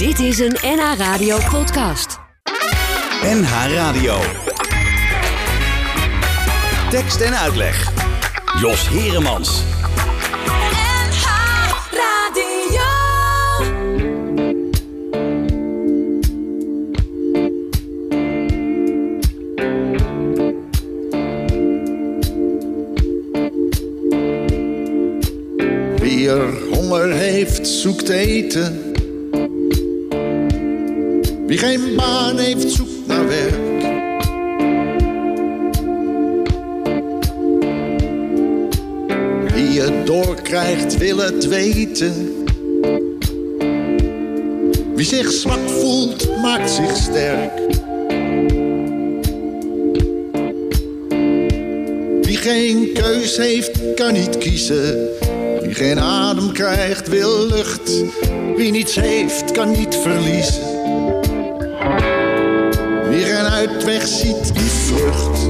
Dit is een NH Radio podcast. NH Radio. Tekst en uitleg. Jos Heremans. NH Radio. Wie er honger heeft, zoekt eten. Wie geen baan heeft, zoekt naar werk. Wie het doorkrijgt, wil het weten. Wie zich zwak voelt, maakt zich sterk. Wie geen keus heeft, kan niet kiezen. Wie geen adem krijgt, wil lucht. Wie niets heeft, kan niet verliezen. Ziet, die vlucht.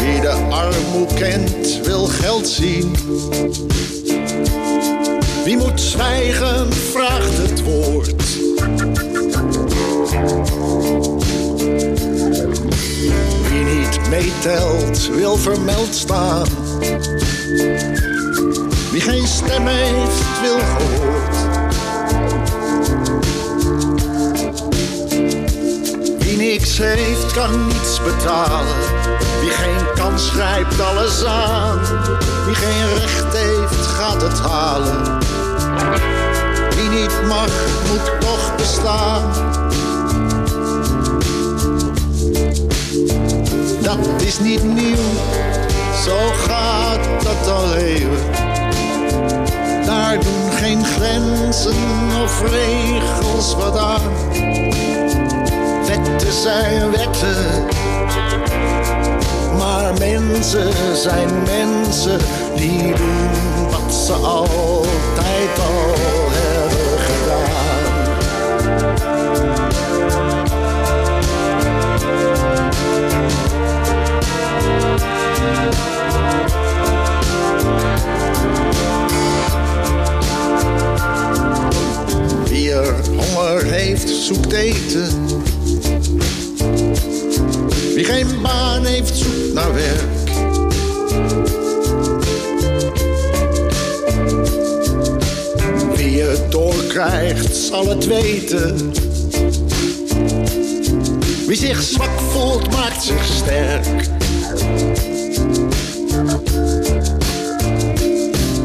Wie de armoe kent, wil geld zien. Wie moet zwijgen, vraagt het woord. Wie niet meetelt, wil vermeld staan. Wie geen stem heeft, wil gehoord. Wie niks heeft, kan niets betalen. Wie geen kans grijpt alles aan. Wie geen recht heeft, gaat het halen. Wie niet mag, moet toch bestaan. Dat is niet nieuw, zo gaat dat al eeuwen. Daar doen geen grenzen of regels wat aan. Wetten zijn wetten, maar mensen zijn mensen die doen wat ze altijd al hebben gedaan. Zoekt eten. Wie geen baan heeft, zoekt naar werk. Wie het doorkrijgt, zal het weten. Wie zich zwak voelt, maakt zich sterk.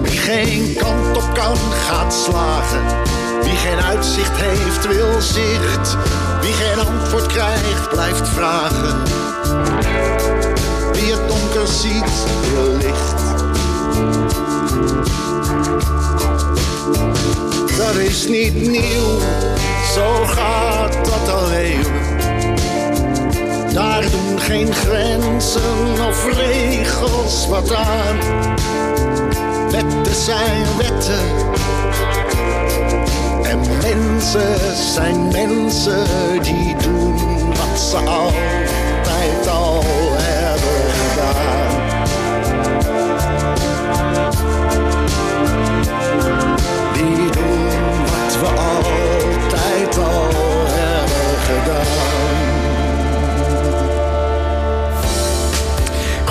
Wie geen kant op kan, gaat slagen. Wie geen uitzicht heeft, wil zicht. Wie geen antwoord krijgt, blijft vragen. Wie het donker ziet, wil licht. Dat is niet nieuw, zo gaat dat al eeuwen. Daar doen geen grenzen of regels wat aan. Wetten zijn wetten. En mensen zijn mensen die doen wat ze altijd al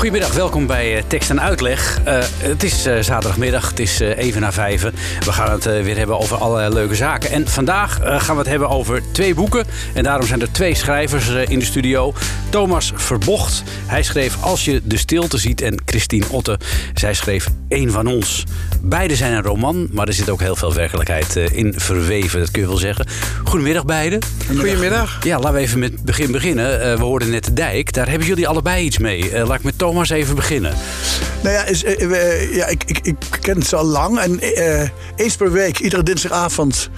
Goedemiddag, welkom bij eh, Tekst en Uitleg. Eh, het is eh, zaterdagmiddag, het is eh, even na vijven. We gaan het weer hebben over allerlei leuke zaken. En vandaag gaan we het hebben over twee boeken. En daarom zijn er twee schrijvers in de studio. Thomas Verbocht, hij schreef Als je de stilte ziet. En Christine Otte, zij schreef Eén van ons. Beide zijn een roman, maar er zit ook heel veel werkelijkheid eh, in verweven. Dat kun je wel zeggen. Goedemiddag beiden. Goedemiddag. Ja, laten we even met het begin beginnen. Eh, we hoorden net de dijk. Daar hebben jullie allebei iets mee. Eh, laat ik met Thomas even beginnen. Nou ja, is, ja ik, ik, ik ken het al lang. En eens per week, iedere dinsdagavond,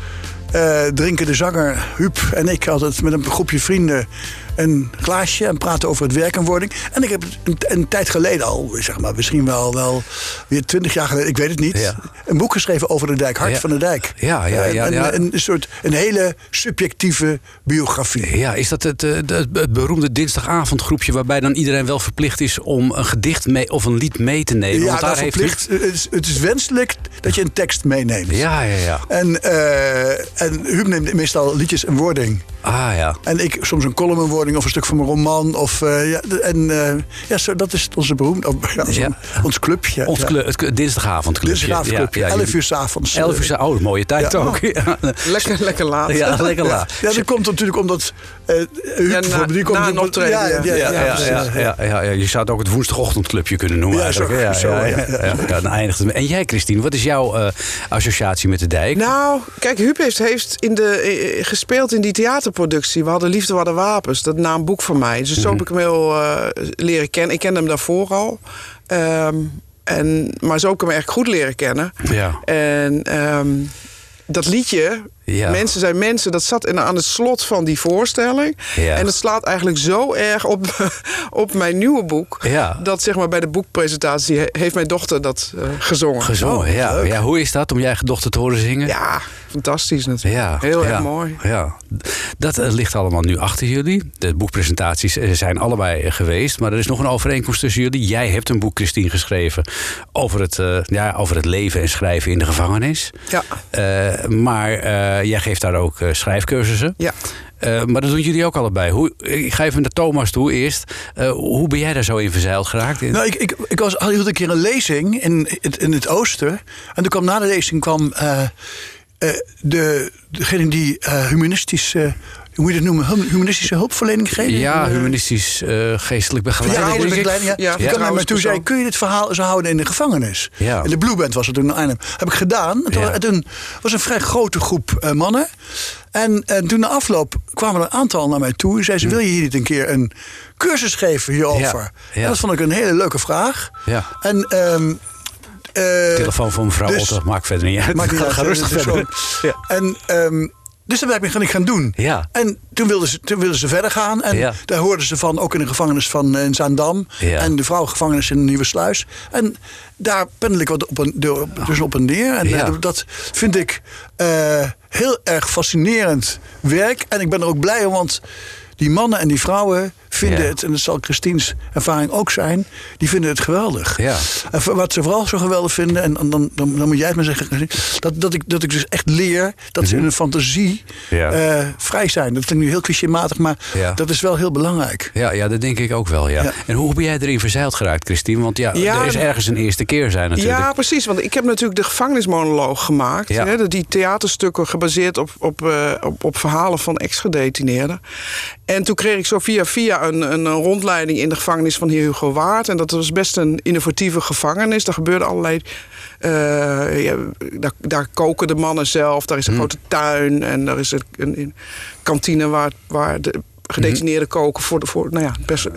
drinken de zanger Huub en ik altijd met een groepje vrienden een glaasje en praten over het werk en wording. En ik heb een, een tijd geleden al, zeg maar, misschien wel, wel weer twintig jaar geleden, ik weet het niet, Ja. een boek geschreven over de dijk, Hart Ja. van de Dijk. Ja, ja, ja, Een, ja. Een, een soort, een hele subjectieve biografie. Ja, is dat het, eh, het, het beroemde dinsdagavondgroepje waarbij dan iedereen wel verplicht is om een gedicht mee of een lied mee te nemen? Ja, Want daar nou, heeft verplicht. Het is, het is wenselijk dat je een tekst meeneemt. Ja, ja, ja. En, eh en Huub neemt meestal liedjes en wording. Ah ja. En ik soms een column en wording of een stuk van mijn roman. Of, eh, ja, en eh, ja, zo, dat is onze beroemd, of, ja, ons, Ja. ons clubje. Ons ja. clu- het dinsdagavondclubje. Dinsdagavondclubje, Ja, ja, 11 jullie- uur s'avonds. 11 uur, oh, mooie tijd Ja. ook. Lekker, lekker laat. ja lekker laat. Ja, dat komt natuurlijk omdat uh, Huub na- die komt na een optreden, Ja, ja. ja, ja, Ja, ja, precies. ja, ja, ja, ja. Je zou het ook het woensdagochtendclubje kunnen noemen. Ja, eigenlijk. zo- ja, zo, ja, ja. ja, ja. Ja, dan eindigt het. En jij, Christine, wat is jouw eh, associatie met de dijk? Nou, kijk, Huub heeft, heeft in de, eh, gespeeld in die theaterproductie. We hadden Liefde, we hadden wapens. Dat naamboek van mij. Dus zo heb ik hem heel eh, leren kennen. Ik kende hem daarvoor al. Ehm, en, maar zo heb ik hem echt goed leren kennen. Ja. En ehm, dat liedje, Ja. Mensen zijn mensen, dat zat in, aan het slot van die voorstelling. Ja. En dat slaat eigenlijk zo erg op, op mijn nieuwe boek. Ja. Dat zeg maar bij de boekpresentatie he- heeft mijn dochter dat eh, gezongen. Gezongen, Oh, ja. Hoe is dat om je eigen dochter te horen zingen? Ja, fantastisch natuurlijk. Ja, Heel erg mooi. Ja. Dat eh, ligt allemaal nu achter jullie. De boekpresentaties eh, zijn allebei geweest. Maar er is nog een overeenkomst tussen jullie. Jij hebt een boek, Christine, geschreven over het, ja, over het leven en schrijven in de gevangenis. Ja. Maar jij geeft daar ook eh, schrijfcursussen. Ja. Eh, maar dat doen jullie ook allebei. Hoe, ik ga even naar Thomas toe eerst. Eh, hoe ben jij daar zo in verzeild geraakt? In- Nou, ik, ik, ik was, hield een keer een lezing in het, in het oosten. En toen kwam na de lezing kwam eh, eh, de, degene die eh, humanistische, hoe moet je dat noemen, Hum- humanistische hulpverlening geeft. ja, Eh, humanistisch eh, geestelijk begeleid. Ja, ik. begeleiding, ja. Ja, Die kwam naar me toe en zei, kun je dit verhaal zo houden in de gevangenis? Ja. In de Blue Band was het toen in Arnhem. Heb ik gedaan. En toen, Ja. en toen was een vrij grote groep eh, mannen. En, en toen na afloop kwamen er een aantal naar mij toe. En zei ze, wil je hier niet een keer een cursus geven hierover? Hm. En dat vond ik een hele leuke vraag. Ja. En... ehm eh, Telefoon van mevrouw dus- Otter, maakt verder niet uit. Maakt niet Ga, uit, ga rustig dus verder. gewoon- En, ehm, dus dat ben ik gaan- doen. Ja. En toen wilden, ze, toen wilden ze verder gaan. En Ja. daar hoorden ze van, ook in de gevangenis van eh, in Zaandam. Ja. En de vrouwengevangenis in Nieuwe Sluis. En daar pendel ik wat op en, door, dus op en neer. En Ja. eh, dat vind ik eh, heel erg fascinerend werk. En ik ben er ook blij om, want die mannen en die vrouwen vinden Ja. het... en dat zal Christine's ervaring ook zijn... die vinden het geweldig. Ja. En wat ze vooral zo geweldig vinden... en dan, dan, dan, dan moet jij het maar zeggen... Dat, dat, ik, dat ik dus echt leer dat ze in hun fantasie Mhm. Ja. eh, vrij zijn. Dat klinkt nu heel clichématig, maar Ja. dat is wel heel belangrijk. Ja, ja, dat denk ik ook wel. Ja. Ja. En hoe ben jij erin verzeild geraakt, Christine? Want ja, Ja, er is ergens een eerste keer zijn natuurlijk. Ja, precies. Want ik heb natuurlijk de gevangenismonoloog gemaakt. Ja. Hè, die theaterstukken gebaseerd op, op, eh, op, op verhalen van ex-gedetineerden. En toen kreeg ik zo via via een, een rondleiding in de gevangenis van heer Hugo Waard. En dat was best een innovatieve gevangenis. Daar gebeurde allerlei... eh, ja, daar, daar koken de mannen zelf. Daar is een grote tuin. En daar is een, een, een kantine waar, waar de gedetineerden koken voor, de, voor, nou ja,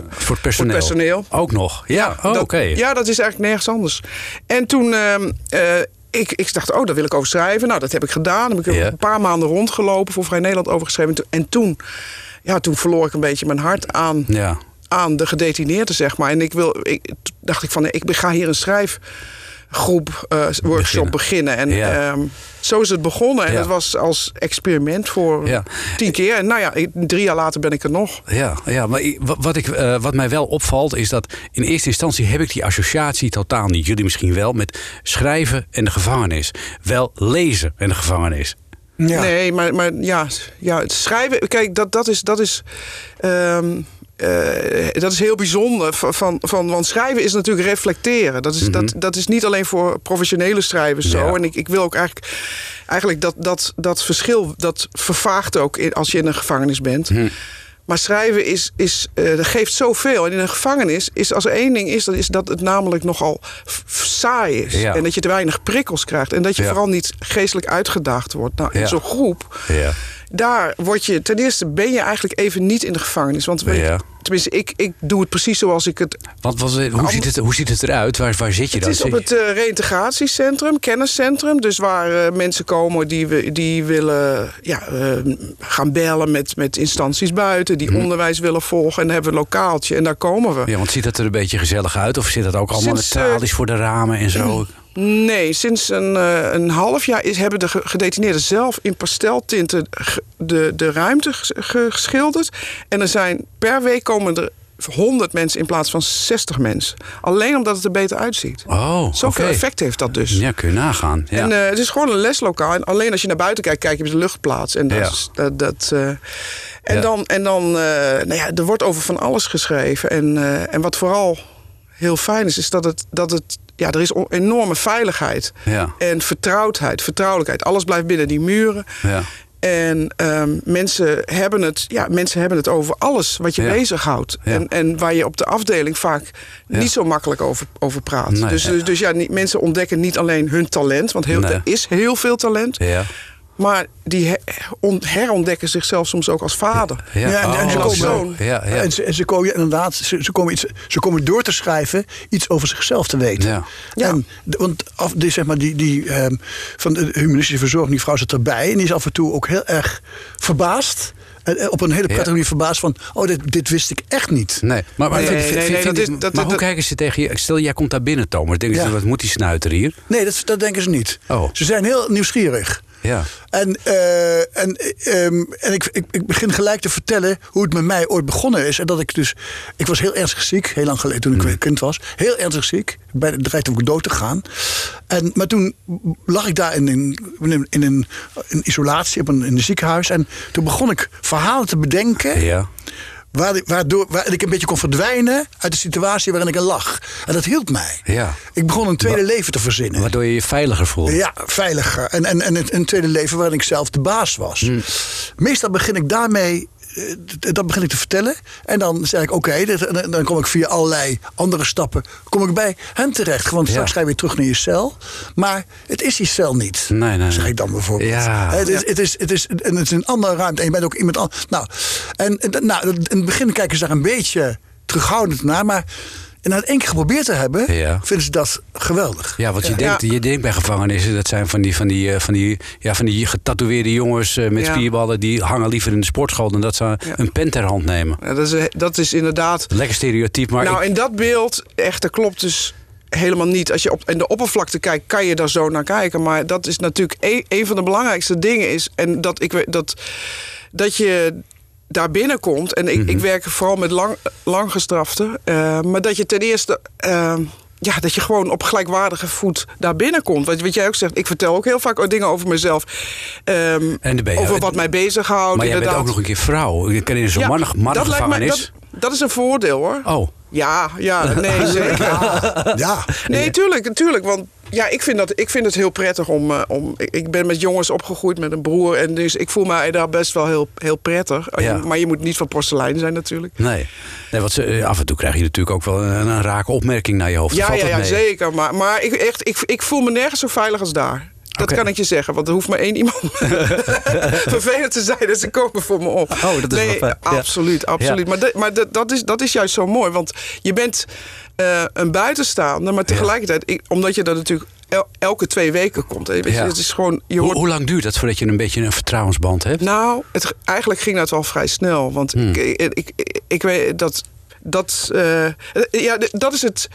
Voor het personeel. personeel. Ook nog. Ja, oh, dat- oké. Ja, dat is eigenlijk nergens anders. En toen. eh, ik, ik dacht, oh, daar wil ik over schrijven. Nou, dat heb ik gedaan. Heb ik Ja. een paar maanden rondgelopen, voor Vrij Nederland overgeschreven. En toen, ja, toen verloor ik een beetje mijn hart aan, Ja. aan de gedetineerden, zeg maar. En ik wil, ik, dacht ik van, ik ga hier een schrijfgroep, eh, workshop beginnen. En Ja. ehm, zo is het begonnen. En Ja. het was als experiment voor Ja. tien keer. En nou ja, drie jaar later ben ik er nog. Ja, ja maar wat, ik, eh, wat mij wel opvalt is dat in eerste instantie heb ik die associatie totaal niet. Jullie misschien wel met schrijven en de gevangenis. Wel lezen en de gevangenis. Ja. Nee, maar, maar ja, ja, het schrijven. Kijk, dat, dat is. Dat is ehm, eh, dat is heel bijzonder. Van, van, want schrijven is natuurlijk reflecteren. Dat is, dat, dat is niet alleen voor professionele schrijvers zo. Ja. En ik, ik wil ook eigenlijk, eigenlijk dat, dat, dat verschil... dat vervaagt ook in, als je in een gevangenis bent. Maar schrijven is, is, dat geeft zoveel. En in een gevangenis is als er één ding is... dat is dat het namelijk nogal saai is. Ja. En dat je te weinig prikkels krijgt. En dat je Ja. vooral niet geestelijk uitgedaagd wordt. Nou, in Ja. zo'n groep Ja. Daar word je, ten eerste ben je eigenlijk even niet in de gevangenis. Want we- Ja. tenminste, ik, ik doe het precies zoals ik het wat, hoe, ziet het, hoe ziet het eruit? Waar, waar zit je Het dan? is op het reïntegratiecentrum, kenniscentrum. Dus waar eh, mensen komen die, we- die willen ja, eh, gaan bellen met, met instanties buiten. Die onderwijs willen volgen. En dan hebben we een lokaaltje en daar komen we. Ja, want ziet dat er een beetje gezellig uit? Of zit dat ook allemaal Sinds, met tralies voor de ramen en zo? Nee, sinds een, eh, een half jaar is, hebben de ge- gedetineerden zelf in pasteltinten de, de ruimte ges- ge- geschilderd. En er zijn per week komen er 100 mensen in plaats van 60 mensen. Alleen omdat het er beter uitziet. Oh, Zoveel effect heeft dat dus. Ja, kun je nagaan. Ja. En eh, het is gewoon een leslokaal. En alleen als je naar buiten kijkt, kijk je op de luchtplaats. En dat Ja. is, dat, dat, eh, en Ja. dan, en dan nou ja, er wordt over van alles geschreven. En, en wat vooral heel fijn is, is dat het, dat het ja, er is enorme veiligheid. Ja. En vertrouwdheid, vertrouwelijkheid. Alles blijft binnen die muren. Ja. En ehm, mensen, hebben het, ja, mensen hebben het over alles wat je Ja. bezighoudt. Ja. En, en waar je op de afdeling vaak Ja. niet zo makkelijk over, over praat. Nee, dus ja. dus, dus ja, niet, mensen ontdekken niet alleen hun talent. Want heel, Nee. er is heel veel talent. Maar die he- on- herontdekken zichzelf soms ook als vader. Ja. Ja, en, en ze Oh, komen, zoon. Ja, ja. En, ze, en ze komen inderdaad, ze, ze, komen iets, ze komen door te schrijven iets over zichzelf te weten. Ja. Ja. En, want af, die, zeg maar, die, die, ehm, van de humanistische verzorging, die vrouw zit erbij. En die is af en toe ook heel erg verbaasd. Eh, op een hele prettige Ja. manier verbaasd van... oh, dit, dit wist ik echt niet. Nee, maar, maar, Nee, vind- nee, vind- nee, vind- dat vind- is- dat- maar hoe dat- kijken ze tegen je? Stel, jij komt daar binnen, Thomas. Denken ze, Ja. wat moet die snuiter hier? Nee, dat, dat denken ze niet. Oh. Ze zijn heel nieuwsgierig. Ja. En, eh, en, eh, ehm, en ik, ik, ik begin gelijk te vertellen hoe het met mij ooit begonnen is. En dat ik dus. Ik was heel ernstig ziek, heel lang geleden toen ik Mm. kind was. Heel ernstig ziek. Bij de dreigde om dood te gaan. En, maar toen lag ik daar in, een- in, in een, in isolatie op een, in een ziekenhuis. En toen begon ik verhalen te bedenken. Ja. Waar, waardoor waar ik een beetje kon verdwijnen uit de situatie waarin ik er lag. En dat hielp mij. Ja. Ik begon een tweede leven te verzinnen. Waardoor je je veiliger voelt. Ja, veiliger. En, en, en een tweede leven waarin ik zelf de baas was. Hmm. Meestal begin ik daarmee. Eh, Dat begin ik te vertellen. En dan zeg ik: Oké, dan- kom ik via allerlei andere stappen. Kom ik bij hen terecht. Want straks Ja. ga je weer terug naar je cel. Maar het is die cel niet. Nee, nee, Zeg ik dan bijvoorbeeld. Ja. Het, is, het, is, het, is, het is een andere ruimte. En je bent ook iemand anders. Nou, en, en, nou, in het begin kijken ze daar een beetje terughoudend naar. Maar en na het één keer geprobeerd te hebben, Ja. vinden ze dat geweldig. Ja, want je, denkt, je denkt bij gevangenissen, dat zijn van die, van die, eh, van die, ja, van die getatoeëerde jongens eh, met Ja. spierballen. die hangen liever in de sportschool dan dat ze Ja. een pen ter hand nemen. Ja, dat, is, dat is inderdaad Lekker stereotyp, maar. nou, ik- in dat beeld, echt, dat klopt dus helemaal niet. Als je op in de oppervlakte kijkt, kan je daar zo naar kijken. Maar dat is natuurlijk een, een van de belangrijkste dingen is. En dat ik weet dat, dat je daar binnenkomt. En ik, Mhm. ik werk vooral met lang, langgestraften. eh, maar dat je ten eerste. eh, ja, dat je gewoon op gelijkwaardige voet daar binnenkomt. Wat, wat jij ook zegt, ik vertel ook heel vaak dingen over mezelf. ehm, En ben je- over wat mij bezighoudt. maar jij bent ook nog een keer vrouw. Je kan in zo'n Ja, man, mannengevangenis. dat, dat is een voordeel hoor. Oh, Ja, ja, nee, zeker. Ja. Nee, tuurlijk, tuurlijk. Want ja, ik vind, dat, ik vind het heel prettig om... eh, om ik, ben met jongens opgegroeid met een broer. En dus ik voel mij daar best wel heel, heel prettig. Ja. Maar je moet niet van porselein zijn natuurlijk. nee. nee want ze, eh, af en toe krijg je natuurlijk ook wel een, een rake opmerking naar je hoofd. Ja, ja, ja mee? zeker. Maar, maar ik, echt, ik, ik voel me nergens zo veilig als daar. Dat kan ik je zeggen, want er hoeft maar één iemand vervelend te zijn en ze komen voor me op. Oh, dat is nee, wel fijn. Ja. Absoluut, absoluut. Maar, dat, maar dat, dat, is, dat is juist zo mooi, want je bent eh, een buitenstaander, maar tegelijkertijd, ik, omdat je dat natuurlijk el- elke twee weken komt. hè, Weet je, Ja. Het is gewoon, je Hoe, hoort hoe lang duurt dat voordat je een beetje een vertrouwensband hebt? nou, het, eigenlijk ging dat wel vrij snel. Want Hmm. ik, ik, ik, ik weet dat. Dat, eh, ja, dat is het.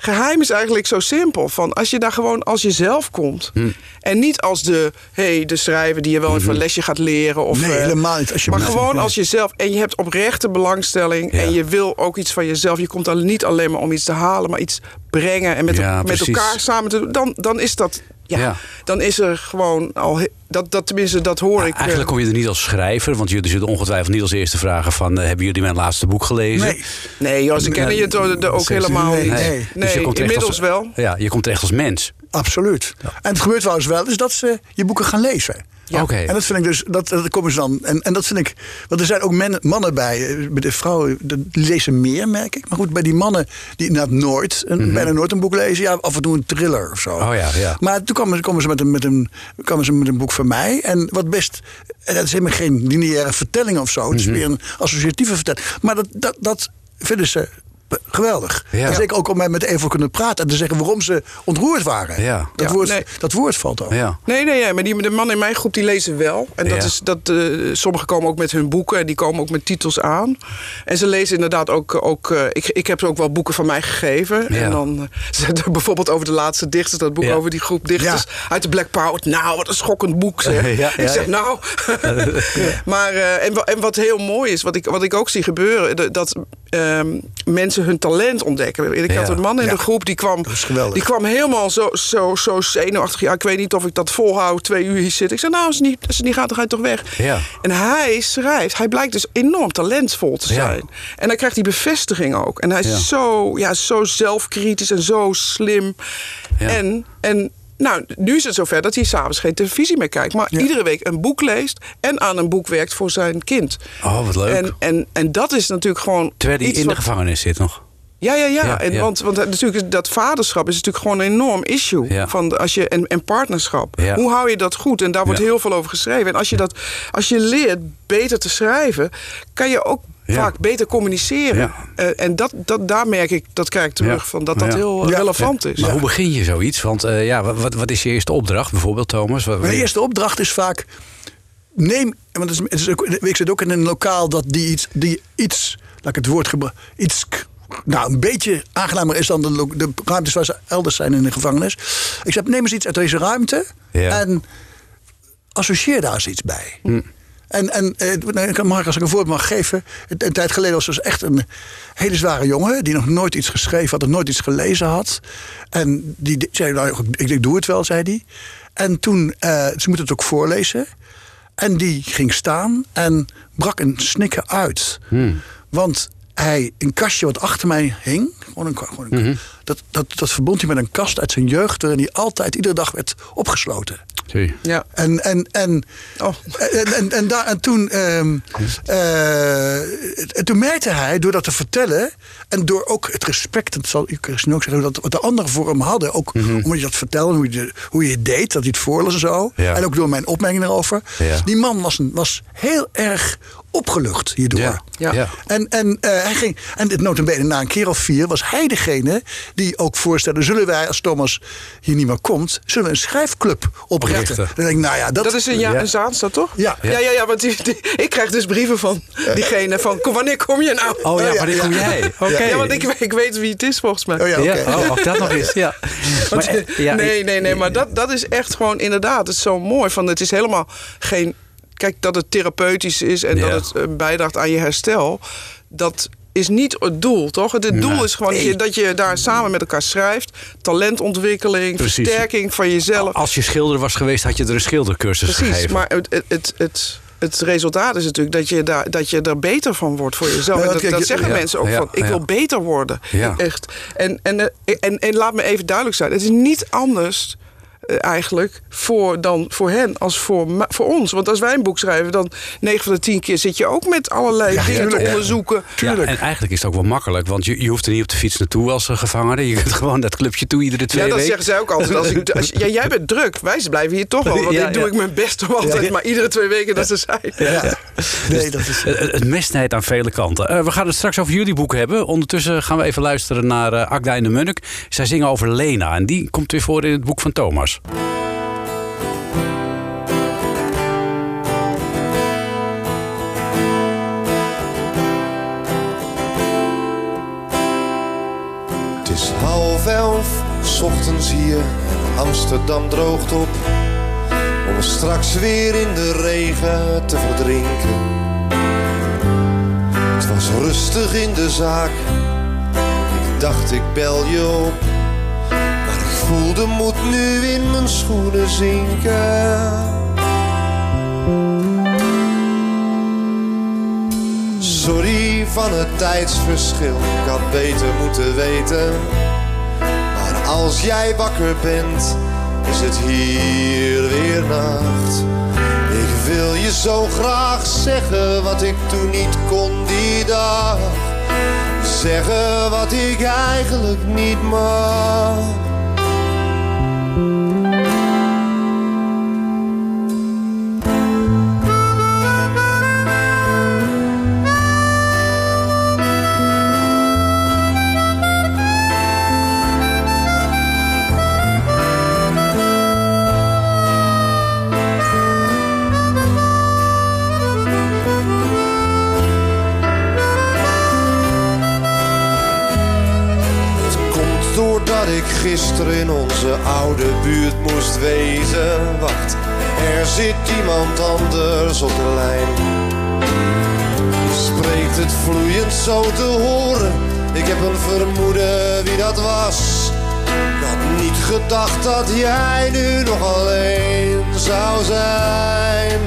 Geheim is eigenlijk zo simpel. Van als je daar gewoon als jezelf komt. Hmm. En niet als de, hey, de schrijver die je wel even een lesje gaat leren. Of, Nee, eh, helemaal niet. Als je maar gewoon als jezelf. En je hebt oprechte belangstelling. Ja. En je wil ook iets van jezelf. Je komt er niet alleen maar om iets te halen. Maar iets brengen. En met, Ja, met elkaar samen te doen. Dan, dan is dat. Ja, Ja. dan is er gewoon al. Dat, dat, tenminste, dat hoor ik. eh, Eigenlijk kom je er niet als schrijver, want jullie zullen ongetwijfeld niet als eerste vragen van... eh, hebben jullie mijn laatste boek gelezen? Nee. Nee, joh, ze kennen je het ook- ook helemaal Nee, niet. nee. Nee, Dus je inmiddels als- wel. Ja, je komt echt als mens. Absoluut. En het gebeurt wel eens wel, is dat ze je boeken gaan lezen. Ja. En dat vind ik dus, dat, dat komen ze dan. En, en dat vind ik, want er zijn ook men, mannen bij. eh, Bij de vrouwen, die lezen meer, merk ik. Maar goed, bij die mannen die inderdaad nooit, een, bijna nooit een boek lezen. Ja, af en toe een thriller of zo. Mhm. Oh ja, ja. Maar toen komen, komen, ze met een, met, een, komen ze met een boek van mij. En wat best, en dat is helemaal geen lineaire vertelling of zo. Mhm. Het is meer een associatieve vertelling. Maar dat, dat, dat vinden ze geweldig. Ja. En zeker ook om mij met even kunnen praten en te zeggen waarom ze ontroerd waren. Ja. Dat, Ja, woord, nee. dat woord valt al. Ja. Nee, nee, nee, maar die, de mannen in mijn groep die lezen wel. En dat Ja. is, dat, eh, sommigen komen ook met hun boeken en die komen ook met titels aan. En ze lezen inderdaad ook. ook eh, ik, ik heb ze ook wel boeken van mij gegeven. Ja. En dan eh, bijvoorbeeld over de laatste dichters, dat boek Ja. over die groep dichters uit de Black Power. Nou, wat een schokkend boek zeg. Ja, ja, ik zeg, ja. nou. maar, eh, en, en wat heel mooi is, wat ik, wat ik ook zie gebeuren, dat ehm, mensen hun talent ontdekken. Ik Ja. had een man in Ja. de groep die kwam, die kwam helemaal zo, zo, zo zenuwachtig. Ja, ik weet niet of ik dat volhoud, twee uur hier zitten. Ik zei, nou, als het niet, als het niet gaat, dan ga je toch weg. Ja. En hij schrijft, hij blijkt dus enorm talentvol te zijn. En dan krijgt hij bevestiging ook. En hij is zo, ja, zo zelfkritisch en zo slim. En, en nou, nu is het zover dat hij s'avonds geen televisie meer kijkt. Maar iedere week een boek leest en aan een boek werkt voor zijn kind. Oh, wat leuk. En, en, en dat is natuurlijk gewoon. Terwijl hij in de gevangenis zit nog. ja, ja, ja. Ja, en, ja. Want, want natuurlijk is dat vaderschap is natuurlijk gewoon een enorm issue. Ja. Van als je, en, en partnerschap. Hoe hou je dat goed? En daar wordt heel veel over geschreven. En als je, dat, als je leert beter te schrijven, kan je ook. Vaak beter communiceren. Ja. Eh, en dat, dat, daar merk ik, dat krijg ik terug, Ja. van dat dat Ja. heel Ja. relevant is. Maar hoe begin je zoiets? Want eh, ja, wat, wat is je eerste opdracht bijvoorbeeld, Thomas? Wat- Mijn eerste opdracht is vaak. Neem. Want het is, het is ook, ik zit ook in een lokaal dat die iets. Die iets laat ik het woord gebruiken. Iets. Nou, een beetje aangenamer is dan de, de ruimtes waar ze elders zijn in de gevangenis. Ik zeg, neem eens iets uit deze ruimte. Ja. En associeer daar eens iets bij. En, en eh, Mark, als ik een voorbeeld mag geven. Een, een tijd geleden was dus echt een hele zware jongen. die nog nooit iets geschreven had, nog nooit iets gelezen had. En die zei: Nou, ik, ik doe het wel, zei hij. En toen, eh, ze moeten het ook voorlezen. En die ging staan en brak een snikken uit. Want hij, een kastje wat achter mij hing, gewoon een, gewoon een- dat, dat, dat verbond hij met een kast uit zijn jeugd, waarin hij altijd iedere dag werd opgesloten. Zie. Ja. En, en, en, Oh. en, en, en, daar, en toen, ehm, eh, en toen merkte hij, door dat te vertellen... en door ook het respect, dat zal ik misschien ook zeggen... dat wat de anderen voor hem hadden, ook omdat je dat vertelde... hoe je, hoe je het deed, dat hij het voorlas en zo... Ja. en ook door mijn opmerking erover... Ja. die man was, was heel erg opgelucht hierdoor. Ja. Ja. Ja. En, en, eh, hij ging, en dit notabene na een keer of vier was hij degene die ook voorstelde... zullen wij, als Thomas hier niet meer komt... zullen we een schrijfclub oprichten? Oprichten. Dan denk ik, nou ja, dat, Dat is een, ja, Ja. een Zaanstad, toch? Ja. ja, ja, ja want die, die- ik krijg dus brieven van diegene van... "Kom, wanneer kom je nou? Oh ja, wanneer kom jij? Oké. Ja, want ik, ik weet wie het is volgens mij. Oh ja, oké. Ja, oh, dat nog eens. Ja. Want, Maar, ja, nee, nee, nee, maar dat, dat is echt gewoon inderdaad, het is zo mooi. Van, het is helemaal geen. Kijk, dat het therapeutisch is en Ja. dat het eh, bijdraagt aan je herstel. Dat is niet het doel, toch? Het, doel is gewoon dat je, dat je daar samen met elkaar schrijft. Talentontwikkeling, Precies. versterking van jezelf. Als je schilder was geweest, had je er een schildercursus Precies, gegeven. maar het, het, het, het, het resultaat is natuurlijk dat je, daar, dat je er beter van wordt voor jezelf. Ja, en dat, dat je- zeggen ja, mensen ook ja, van, ik wil beter worden. Ja. Echt. En, en, eh, en, en laat me even duidelijk zijn, het is niet anders eigenlijk voor, dan voor hen als voor, voor ons. Want als wij een boek schrijven, dan 9 van de 10 keer zit je ook met allerlei Ja, dingen te tuurlijk. onderzoeken. Ja, en eigenlijk is het ook wel makkelijk, want je, je hoeft er niet op de fiets naartoe als eh, gevangene. Je kunt gewoon dat clubje toe iedere twee Ja, dat weken. zeggen zij ook altijd. Als ik, als, ja, jij bent druk. Wij blijven hier toch wel. Want Ja, ik doe ja. ik mijn best om altijd Ja. maar iedere twee weken dat ze zijn. Ja. Nee, dat is... Eh, Het mes snijdt aan vele kanten. Eh, we gaan het straks over jullie boek hebben. Ondertussen gaan we even luisteren naar eh Agda en de Munnik. Zij zingen over Lena en die komt weer voor in het boek van Thomas. Het is half elf, 's ochtends hier, Amsterdam droogt op. Om straks weer in de regen te verdrinken. Het was rustig in de zaak, ik dacht ik bel je op. Ik voel de moed nu in mijn schoenen zinken. Sorry van het tijdsverschil, ik had beter moeten weten. Maar als jij wakker bent, is het hier weer nacht. wil je zo graag zeggen wat ik toen niet kon die dag. Zeggen wat ik eigenlijk niet mag. Gisteren in onze oude buurt moest wezen. Wacht, er zit iemand anders op de lijn. Spreekt het vloeiend zo te horen. Ik heb een vermoeden wie dat was. Ik had niet gedacht dat jij nu nog alleen zou zijn.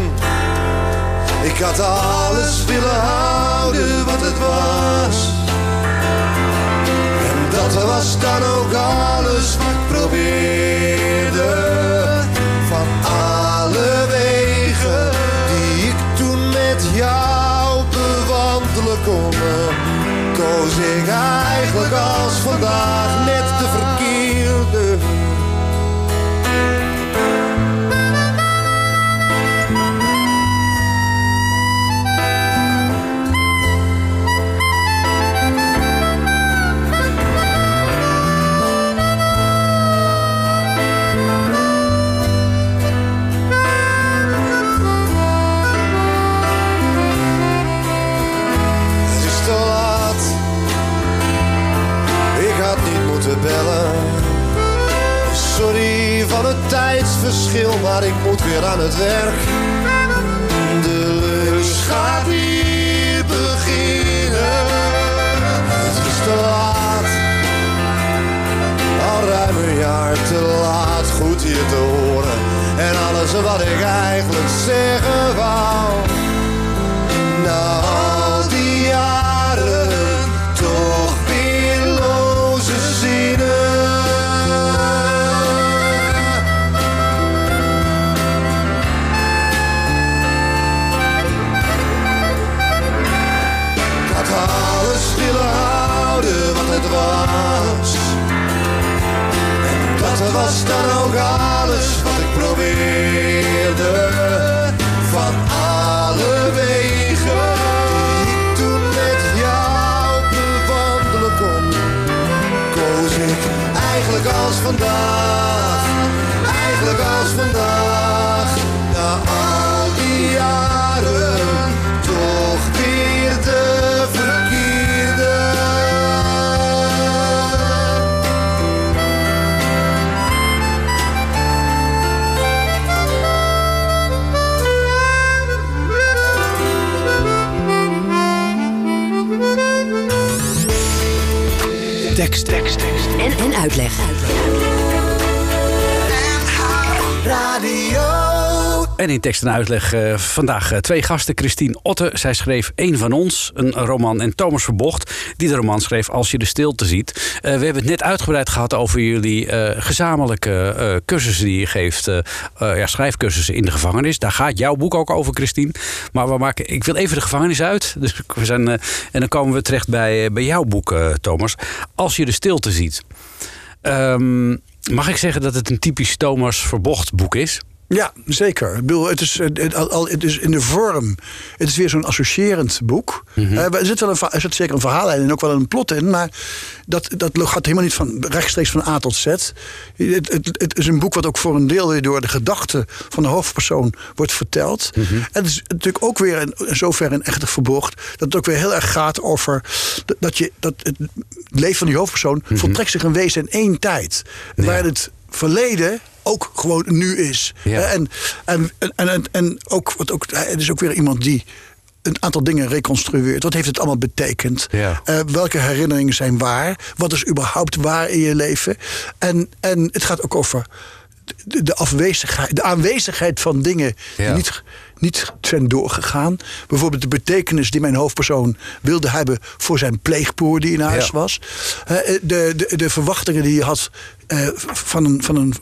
Ik had alles willen houden wat het was. Dat was dan ook alles wat probeerde. Van alle wegen die ik toen met jou bewandelen kon, koos ik eigenlijk als vandaag net ik moet weer aan het werk. En, en uitleg. En in tekst en uitleg eh, vandaag eh, twee gasten. Christine Otte, zij schreef Eén van ons, een roman. En Thomas Verbocht, die de roman schreef Als je de stilte ziet. Eh, we hebben het net uitgebreid gehad over jullie gezamenlijke cursussen die je geeft. ja, schrijfcursussen in de gevangenis. Daar gaat jouw boek ook over, Christine. Maar we maken, ik wil even de gevangenis uit. Dus we zijn, en dan komen we terecht bij, bij jouw boek, Thomas. Als je de stilte ziet. Ehm, mag ik zeggen dat het een typisch Thomas Verbocht boek is? Ja, zeker. Ik bedoel, het, is, het, het- al, het is in de vorm. Het is weer zo'n associërend boek. Mhm. Eh, er, zit wel een, er zit zeker een verhaallijn en ook wel een plot in. Maar dat, dat gaat helemaal niet van rechtstreeks van A tot Z. Het, het, het is een boek wat ook voor een deel weer door de gedachten van de hoofdpersoon wordt verteld. Mhm. En het is natuurlijk ook weer in, in zoverre een echte verborgd. Dat het ook weer heel erg gaat over dat- je, dat het leven van die hoofdpersoon voltrekt zich een wezen in één tijd. Mhm. Ja. Waar het verleden ook gewoon nu is. Ja. En, en, en, en, en ook, wat ook, het is ook weer iemand die een aantal dingen reconstrueert. Wat heeft het allemaal betekend? Ja. Eh, welke herinneringen zijn waar? Wat is überhaupt waar in je leven? En, en het gaat ook over de, de afwezigheid, de aanwezigheid van dingen Ja. die niet, niet zijn doorgegaan. Bijvoorbeeld de betekenis die mijn hoofdpersoon wilde hebben voor zijn pleegboer die in huis Ja. was. De, de, de verwachtingen die hij had eh, van een, van een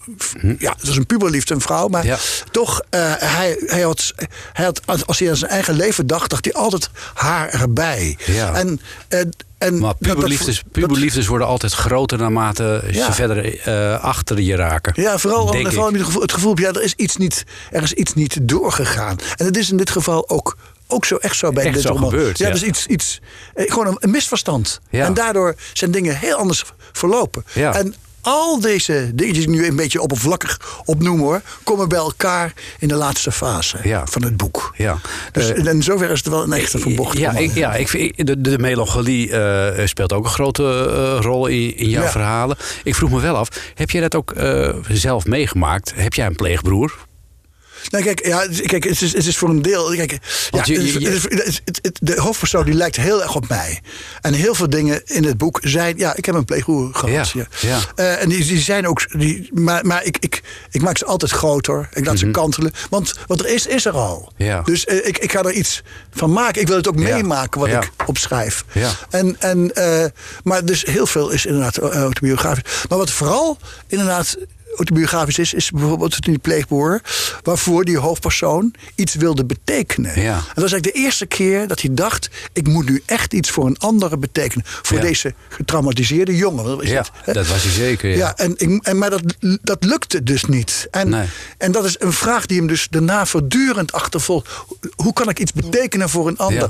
ja, het was een puberliefde, een vrouw, maar Hm. Ja. toch, eh, hij, hij, had, hij had, als hij aan zijn eigen leven dacht, dacht hij altijd haar erbij. Ja. En, eh, en Maar dat- dat- puberliefdes, dat- puberliefdes worden altijd groter naarmate Ja. ze verder achter je raken. Ja, vooral, Denk vooral het gevoel, het gevoel ja, er is iets niet, er is iets niet doorgegaan. En het is in dit geval ook, ook zo echt zo bij Echt dit zo roman. gebeurd, ja, ja. dus iets, iets gewoon een, een misverstand. Ja. En daardoor zijn dingen heel anders verlopen. Ja. En al deze dingetjes die ik nu een beetje oppervlakkig opnoem hoor, komen bij elkaar in de laatste fase Ja. van het boek. Ja. Dus Eh, in zoverre is het wel een echte verbochte Ja, roman. ik, ja ik vind, de, de melancholie eh, speelt ook een grote eh, rol in, in jouw Ja. verhalen. Ik vroeg me wel af, heb jij dat ook eh, zelf meegemaakt? Heb jij een pleegbroer? Nou, kijk, ja, kijk het, is, het is voor een deel. Kijk, ja, je- het is- je- het is- de hoofdpersoon die lijkt heel erg op mij. En heel veel dingen in het boek zijn. Ja, ik heb een pleegbroer gehad. Ja. Eh, en die, die zijn ook. Die, maar maar ik, ik, ik maak ze altijd groter. Ik laat ze kantelen. Want wat er is, is er al. Mhm. Ja. Dus eh, ik, ik ga er iets van maken. Ik wil het ook meemaken wat ik opschrijf. Ja. En, en, eh, maar dus heel veel is inderdaad autobiografisch. Maar wat vooral inderdaad autobiografisch is, is bijvoorbeeld die pleegboer, waarvoor die hoofdpersoon iets wilde betekenen. Ja. En dat was eigenlijk de eerste keer dat hij dacht: ik moet nu echt iets voor een andere betekenen. Voor Ja. deze getraumatiseerde jongen. Is Ja, het, dat was hij zeker. Ja. Ja, en, ik- en, maar dat, dat lukte dus niet. En, Nee. en dat is een vraag die hem dus daarna voortdurend achtervolgt. Hoe- Hoe kan ik iets betekenen voor een ander? Ja.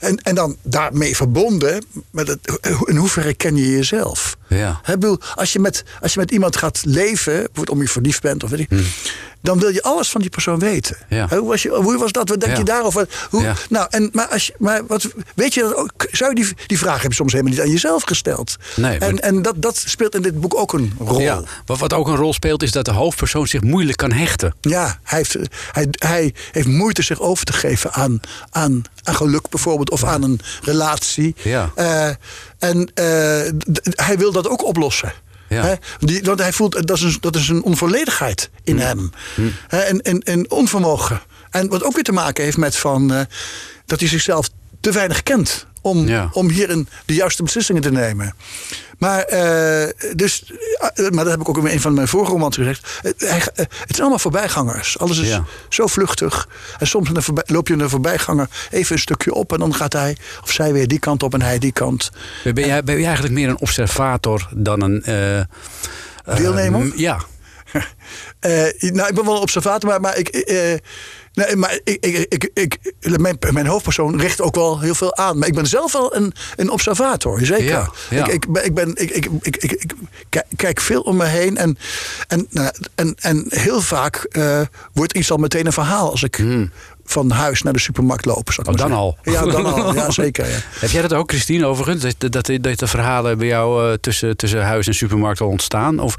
En, en dan daarmee verbonden, met het, in hoeverre ken je jezelf? Ja. Bedoel, als, je met, als je met iemand gaat leven, bijvoorbeeld om je verliefd bent, of weet ik, dan wil je alles van die persoon weten. Ja. Hoe, was je, hoe was dat? Wat denk Ja. je daarover? Hoe, Ja. nou, en, maar als je, maar wat, weet je dat ook? Zou je die, die vraag heb je soms helemaal niet aan jezelf gesteld. Nee, maar- en en dat, dat speelt in dit boek ook een rol. Ja, wat, wat ook een rol speelt is dat de hoofdpersoon zich moeilijk kan hechten. Ja, hij heeft, hij, hij heeft moeite zich over te geven aan, aan, aan geluk bijvoorbeeld of aan een relatie. Ja. Eh, en eh, hij wil dat ook oplossen. Ja. Hè? Die, want hij voelt dat is een, dat is een onvolledigheid in Hm. hem. Hè, En, en, en onvermogen. En wat ook weer te maken heeft met van, eh, dat hij zichzelf te weinig kent. Om, Ja. om hierin de juiste beslissingen te nemen. Maar, eh, dus, eh, maar dat heb ik ook in een van mijn vorige romans gezegd. Eh, het zijn allemaal voorbijgangers. Alles is Ja. zo vluchtig. En soms loop je een voorbijganger even een stukje op. En dan gaat hij of zij weer die kant op en hij die kant. Ben jij, ben jij eigenlijk meer een observator dan een... Deelnemer? ja. Nou, ik ben wel een observator, maar, maar ik. Nee, maar ik, ik, ik, mijn, mijn hoofdpersoon richt ook wel heel veel aan. Maar ik ben zelf wel een, een observator, zeker. Ja, ja. Ik, ik, ben- ik, ben, ik, ik, ik, ik, ik kijk- veel om me heen. En, en, nou, en, en heel vaak eh, wordt iets al meteen een verhaal als ik van huis naar de supermarkt loop. ik Hmm. Oh, dan zeggen. al. Ja, dan al. Ja, zeker. Ja. Heb jij dat ook, Christine, overigens? Dat, dat, dat, dat de verhalen bij jou eh, tussen, tussen huis en supermarkt al ontstaan? Of,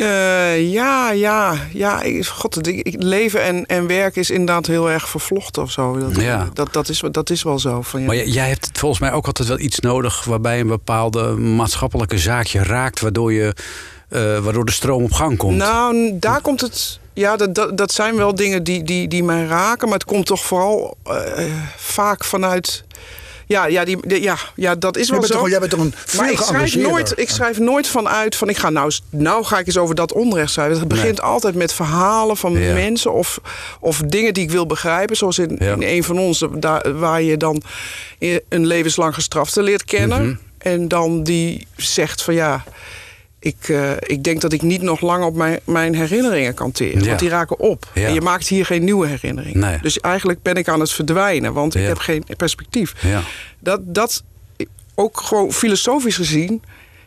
Eh, ja, ja, ja. ik- God, het- ik, ik- leven en, en werk is inderdaad heel erg vervlochten of zo. Dat, Ja. dat, dat, is, dat is wel zo. Van, ja. Maar jij, jij hebt volgens mij ook altijd wel iets nodig... waarbij een bepaalde maatschappelijke zaakje raakt... waardoor, je, eh, waardoor de stroom op gang komt. Nou, daar komt het. Ja, dat, dat, dat zijn wel dingen die, die, die mij raken. Maar het komt toch vooral eh, vaak vanuit. Ja, ja, die, ja, ja, dat is Jij wel bent, zo. toch, jij bent toch een maar vuur ik schrijf, nooit, ik schrijf nooit vanuit van ik ga nou, nou ga ik eens over dat onrecht schrijven. Het begint altijd met verhalen van Ja. mensen of, of dingen die ik wil begrijpen. Zoals in, Ja. in een van ons, daar, waar je dan een levenslang gestrafte leert kennen. Mhm. En dan die zegt van ja, ik, eh, ik denk dat ik niet nog lang op mijn, mijn herinneringen kan teren. Ja. Want die raken op. Ja. En je maakt hier geen nieuwe herinnering. Nee. Dus eigenlijk ben ik aan het verdwijnen, want ik heb geen perspectief. Ja. Dat, dat ook gewoon filosofisch gezien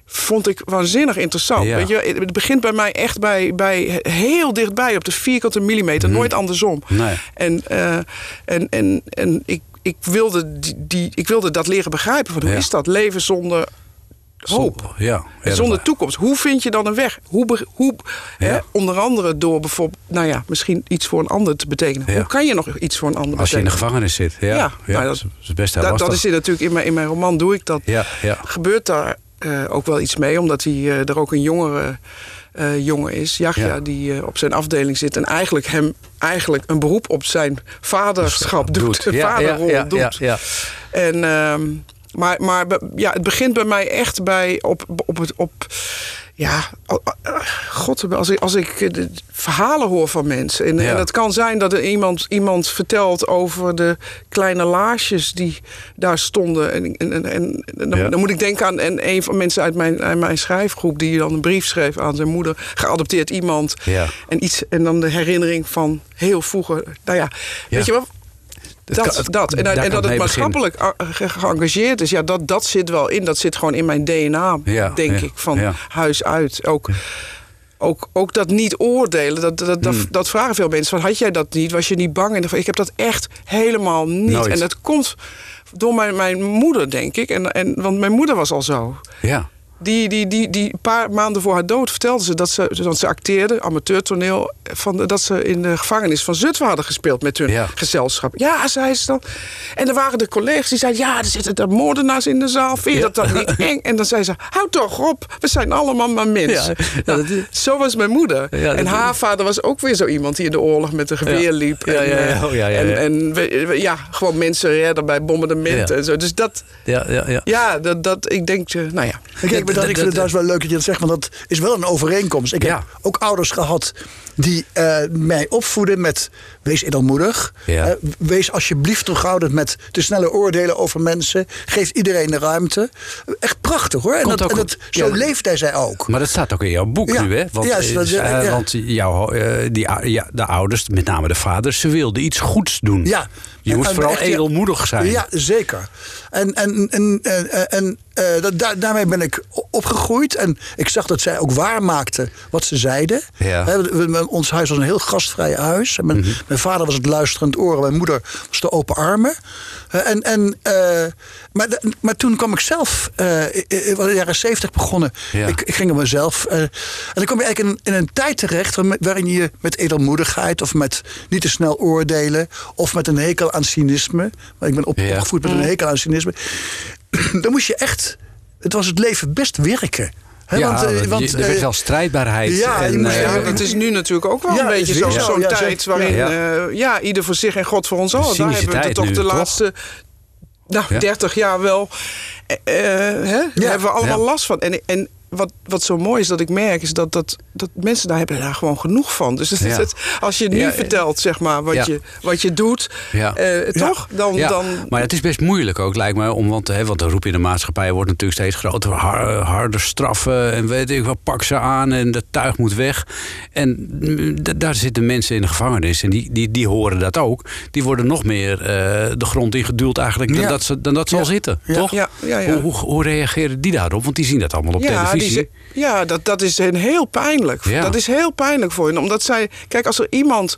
vond ik waanzinnig interessant. Ja. Weet je, het begint bij mij echt bij, bij heel dichtbij op de vierkante millimeter, nooit andersom. Mhm. Nee. En, eh, en, en, en ik, ik, wilde die, die, ik wilde dat leren begrijpen. Van hoe Ja. is dat? Leven zonder hoop. Ja. zonder toekomst. Hoe vind je dan een weg? Hoe, hoe, Ja. hè, onder andere door bijvoorbeeld, nou ja, misschien iets voor een ander te betekenen. Ja. Hoe kan je nog iets voor een ander Als je in de betekenen? gevangenis zit. Ja, Ja, maar dat, is best heel dat, lastig. dat is natuurlijk in mijn, in mijn roman doe ik dat. Ja, ja. Gebeurt daar eh, ook wel iets mee, omdat hij eh, er ook een jongere eh, jongen is, Jachja, Ja. die op zijn afdeling zit en eigenlijk hem eigenlijk een beroep op zijn vaderschap doet, ja, vaderrol doet. ja, ja. En, ehm, maar maar ja, het begint bij mij echt bij op, op het. Op, ja, god, als ik, als ik de verhalen hoor van mensen. En, Ja. en het kan zijn dat er iemand, iemand vertelt over de kleine laarsjes die daar stonden. En, en, en, en dan, Ja. dan moet ik denken aan en een van mensen uit mijn, uit mijn schrijfgroep... die dan een brief schreef aan zijn moeder. Geadopteerd iemand. Ja. En, iets, en dan de herinnering van heel vroeger. Nou ja, Ja. weet je wel... Dat, dat. En, dat het maatschappelijk ge- geëngageerd is, ja, dat, dat zit wel in. Dat zit gewoon in mijn DNA, Ja, denk ja, ik, van ja. huis uit. Ook, ook, ook dat niet oordelen, dat, dat, dat, Hmm. dat vragen veel mensen. Van, had jij dat niet? Was je niet bang? En ik heb dat echt helemaal niet. Nooit. En dat komt door mijn, mijn moeder, denk ik. En, en, want mijn moeder was al zo. Ja. Die, die, die, die paar maanden voor haar dood vertelde ze dat ze, want ze acteerde, amateurtoneel, van, dat ze in de gevangenis van Zutphen hadden gespeeld met hun Ja. gezelschap. Ja, zei ze dan. En er waren de collega's die zeiden, ja, er zitten er moordenaars in de zaal. Vind je dat dan niet eng? En dan zei ze, hou toch op, we zijn allemaal maar mensen. Ja, Nou, zo was mijn moeder. En haar vader was ook weer zo iemand die in de oorlog met een geweer liep. Ja, en, Oh, en, ja. en we- we- ja, gewoon mensen redden bij bombardementen en zo. Dus dat, Ja, ja, ja. ja, dat, dat ik denk, eh, nou ja. Dat, ik vind het juist wel leuk dat je dat zegt, want dat is wel een overeenkomst. Ik Ja. heb ook ouders gehad die eh, mij opvoeden met wees edelmoedig. Ja. Eh, wees alsjeblieft terughoudend met te snelle oordelen over mensen. Geef iedereen de ruimte. Echt prachtig hoor. En dat, en dat, zo ja. leeft hij zij ook. Maar dat staat ook in jouw boek nu, hè? Want, Ja, is dat- eh, want jouw, die, ja, de ouders, met name de vaders, ze wilden iets goeds doen. Ja. Je en vooral edelmoedig zijn. Ja, zeker. En, en, en, en, en eh, daarmee ben ik opgegroeid. En ik zag dat zij ook waarmaakten wat ze zeiden. Ons huis was een heel gastvrij huis. Mijn, Mhm. mijn vader was het luisterend oor. Mijn moeder was de open armen. Eh, en, en, eh, maar, de- maar toen kwam ik zelf, eh, was in de jaren zeventig begonnen. Ja. Ik, ik ging op mezelf. eh, en dan kom je eigenlijk in, in een tijd terecht waar- waarin je met edelmoedigheid of met niet te snel oordelen of met een hekel aan cynisme. Want ik ben op, Ja. opgevoed met een hekel aan cynisme. dan moest je echt. Het was het leven best werken. Ja, want, want, want, je- er werd eh, wel strijdbaarheid. ja, en, moest- eh, Ja, het is nu natuurlijk ook wel Ja, een beetje is zo- zo'n ja, tijd waarin Ja. ieder voor zich en God voor ons allen. Daar cynische hebben we toch nu, de toch? laatste nou, Ja. 30 jaar wel. eh, hè, Daar hebben we allemaal last van. En, en wat, wat zo mooi is dat ik merk, is dat, dat, dat mensen daar hebben daar gewoon genoeg van. Dus het, Ja. het- als je nu Ja, vertelt, zeg maar, wat, ja. je, wat je doet, eh, toch? Dan, Ja, dan, maar het is best moeilijk ook, lijkt me. Om, want, hè, want de roep in de maatschappij wordt natuurlijk steeds groter. Har- harder straffen en weet ik wat, pak ze aan en de tuig moet weg. En mm, daar zitten mensen in de gevangenis en die, die, die horen dat ook. Die worden nog meer eh, de grond ingeduwd eigenlijk dan dat ze, dan dat ze al zitten, toch? Hoe, hoe, hoe reageren die daarop? Want die zien dat allemaal op die televisie. ja dat, dat is een heel pijnlijk. Ja. Dat is heel pijnlijk voor hen. Omdat zij, kijk, als er iemand.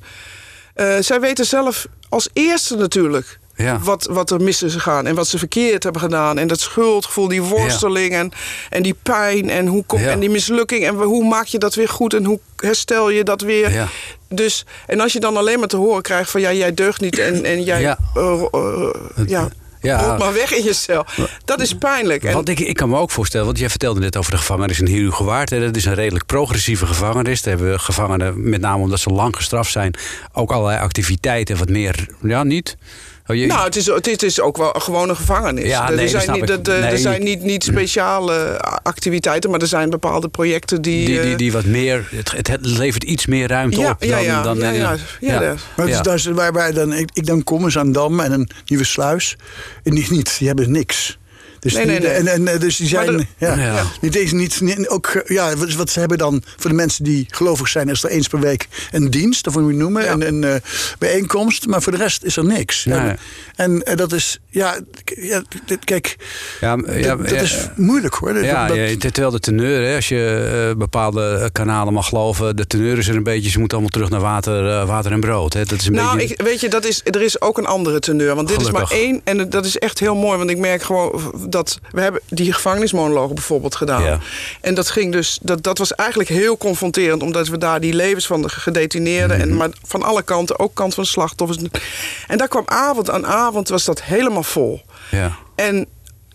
eh, zij weten zelf als eerste natuurlijk. Ja. Wat, wat er mis is gegaan en wat ze verkeerd hebben gedaan. En dat schuldgevoel, die worsteling en, en die pijn en, hoe kom, Ja. en die mislukking. En hoe maak je dat weer goed en hoe herstel je dat weer? Dus, en als je dan alleen maar te horen krijgt van ja, jij deugt niet en, en jij Ja. eh, eh, ja, Ja. rot maar weg in je cel. Dat is pijnlijk. En, Want ik, ik kan me ook voorstellen, want jij vertelde net over de gevangenis in Herugewaard. hè, Dat is een redelijk progressieve gevangenis. Daar hebben gevangenen, met name omdat ze lang gestraft zijn, ook allerlei activiteiten wat meer. Ja, niet? Oh, je- Nou, het is, het is, het is ook wel gewoon een gevangenis. Ja, er nee, dat zijn, snap niet, ik. er, er Nee, zijn niet, niet speciale activiteiten, maar er zijn bepaalde projecten die. die, die, eh, die wat meer, het, het, levert iets meer ruimte Ja, op ja, dan, ja, dan ja, in- ja, ja, dat- Maar het is dus waar, waar dan, ik, ik dan kom, is aan Dam en een nieuwe sluis. En niet, niet die hebben niks. Dus, Nee, nee, die- nee. En, en, dus die zijn. de- ja, Ja. Niet deze niet, niet- ook, ja, wat, wat ze hebben dan voor de mensen die gelovig zijn, is er eens per week een dienst, of hoe je het noemen, Ja. een, een eh, bijeenkomst. Maar voor de rest is er niks. En, en eh, dat is, ja, ja dit- kijk, Ja, ja, dat, ja, dat is moeilijk hoor. Dat- Ja, dat- je- terwijl de teneur, hè, als je eh, bepaalde kanalen mag geloven, de teneur is er een beetje, ze moeten allemaal terug naar water, water en brood. Hè. Dat is een nou, beetje. ik, weet je, dat is, er is ook een andere teneur. Want dit is maar één. En dat is echt heel mooi. Want ik merk gewoon dat. We hebben die gevangenismonologen bijvoorbeeld gedaan. Ja. En dat ging dus. Dat, dat was eigenlijk heel confronterend. Omdat we daar die levens van de gedetineerden. Mhm. en, maar van alle kanten, ook kant van slachtoffers. En daar kwam avond aan avond was dat helemaal vol. ja. En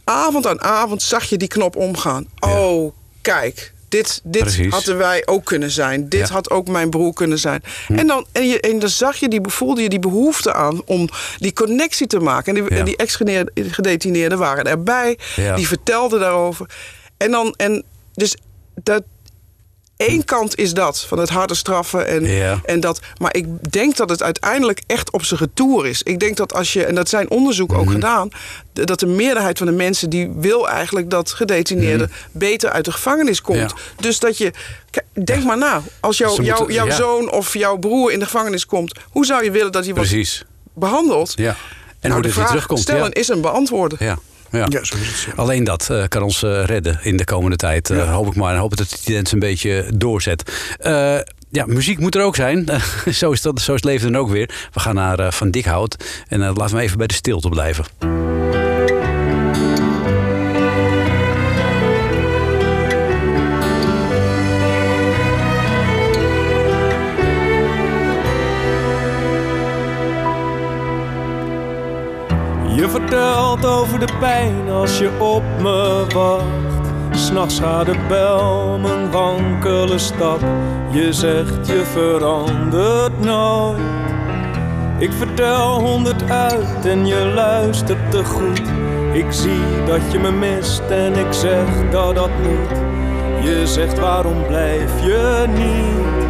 avond aan avond zag je die knop omgaan. Oh, kijk. Dit, dit Precies. hadden wij ook kunnen zijn. Dit Ja. Hm. had ook mijn broer kunnen zijn. En, dan, en, je, en dan zag je die, voelde je die behoefte aan om die connectie te maken. En die, Ja. en die ex-gedetineerden waren erbij. Ja. Die vertelden daarover. En dan, en dus dat, één kant is dat, van het harde straffen. En, Ja. en dat, maar ik denk dat het uiteindelijk echt op zijn retour is. Ik denk dat als je, en dat zijn onderzoek Mhm. ook gedaan... d- dat de meerderheid van de mensen die wil eigenlijk dat gedetineerden... beter uit de gevangenis komt. Mhm. Ja. Dus dat je, kijk, denk maar na. Als jou, jouw ja. zoon of jouw broer in de gevangenis komt... hoe zou je willen dat hij wordt behandeld? Ja. En nou, hoe de vraag terugkomt. stellen is een beantwoorden. Ja. Ja. Ja, zo is het. ja. Alleen dat eh, kan ons eh, redden in de komende tijd. Eh, Hoop ik maar. En hoop dat de tendens een beetje doorzet. Ja, muziek moet er ook zijn. zo, is dat, zo is het leven dan ook weer. We gaan naar Van Dikhout. En laten we even bij de stilte blijven. Over de pijn als je op me wacht. S'nachts gaat de bel mijn wankele stap. Je zegt je verandert nooit. Ik vertel honderd uit en je luistert te goed. Ik zie dat je me mist en ik zeg dat dat moet. Je zegt waarom blijf je niet?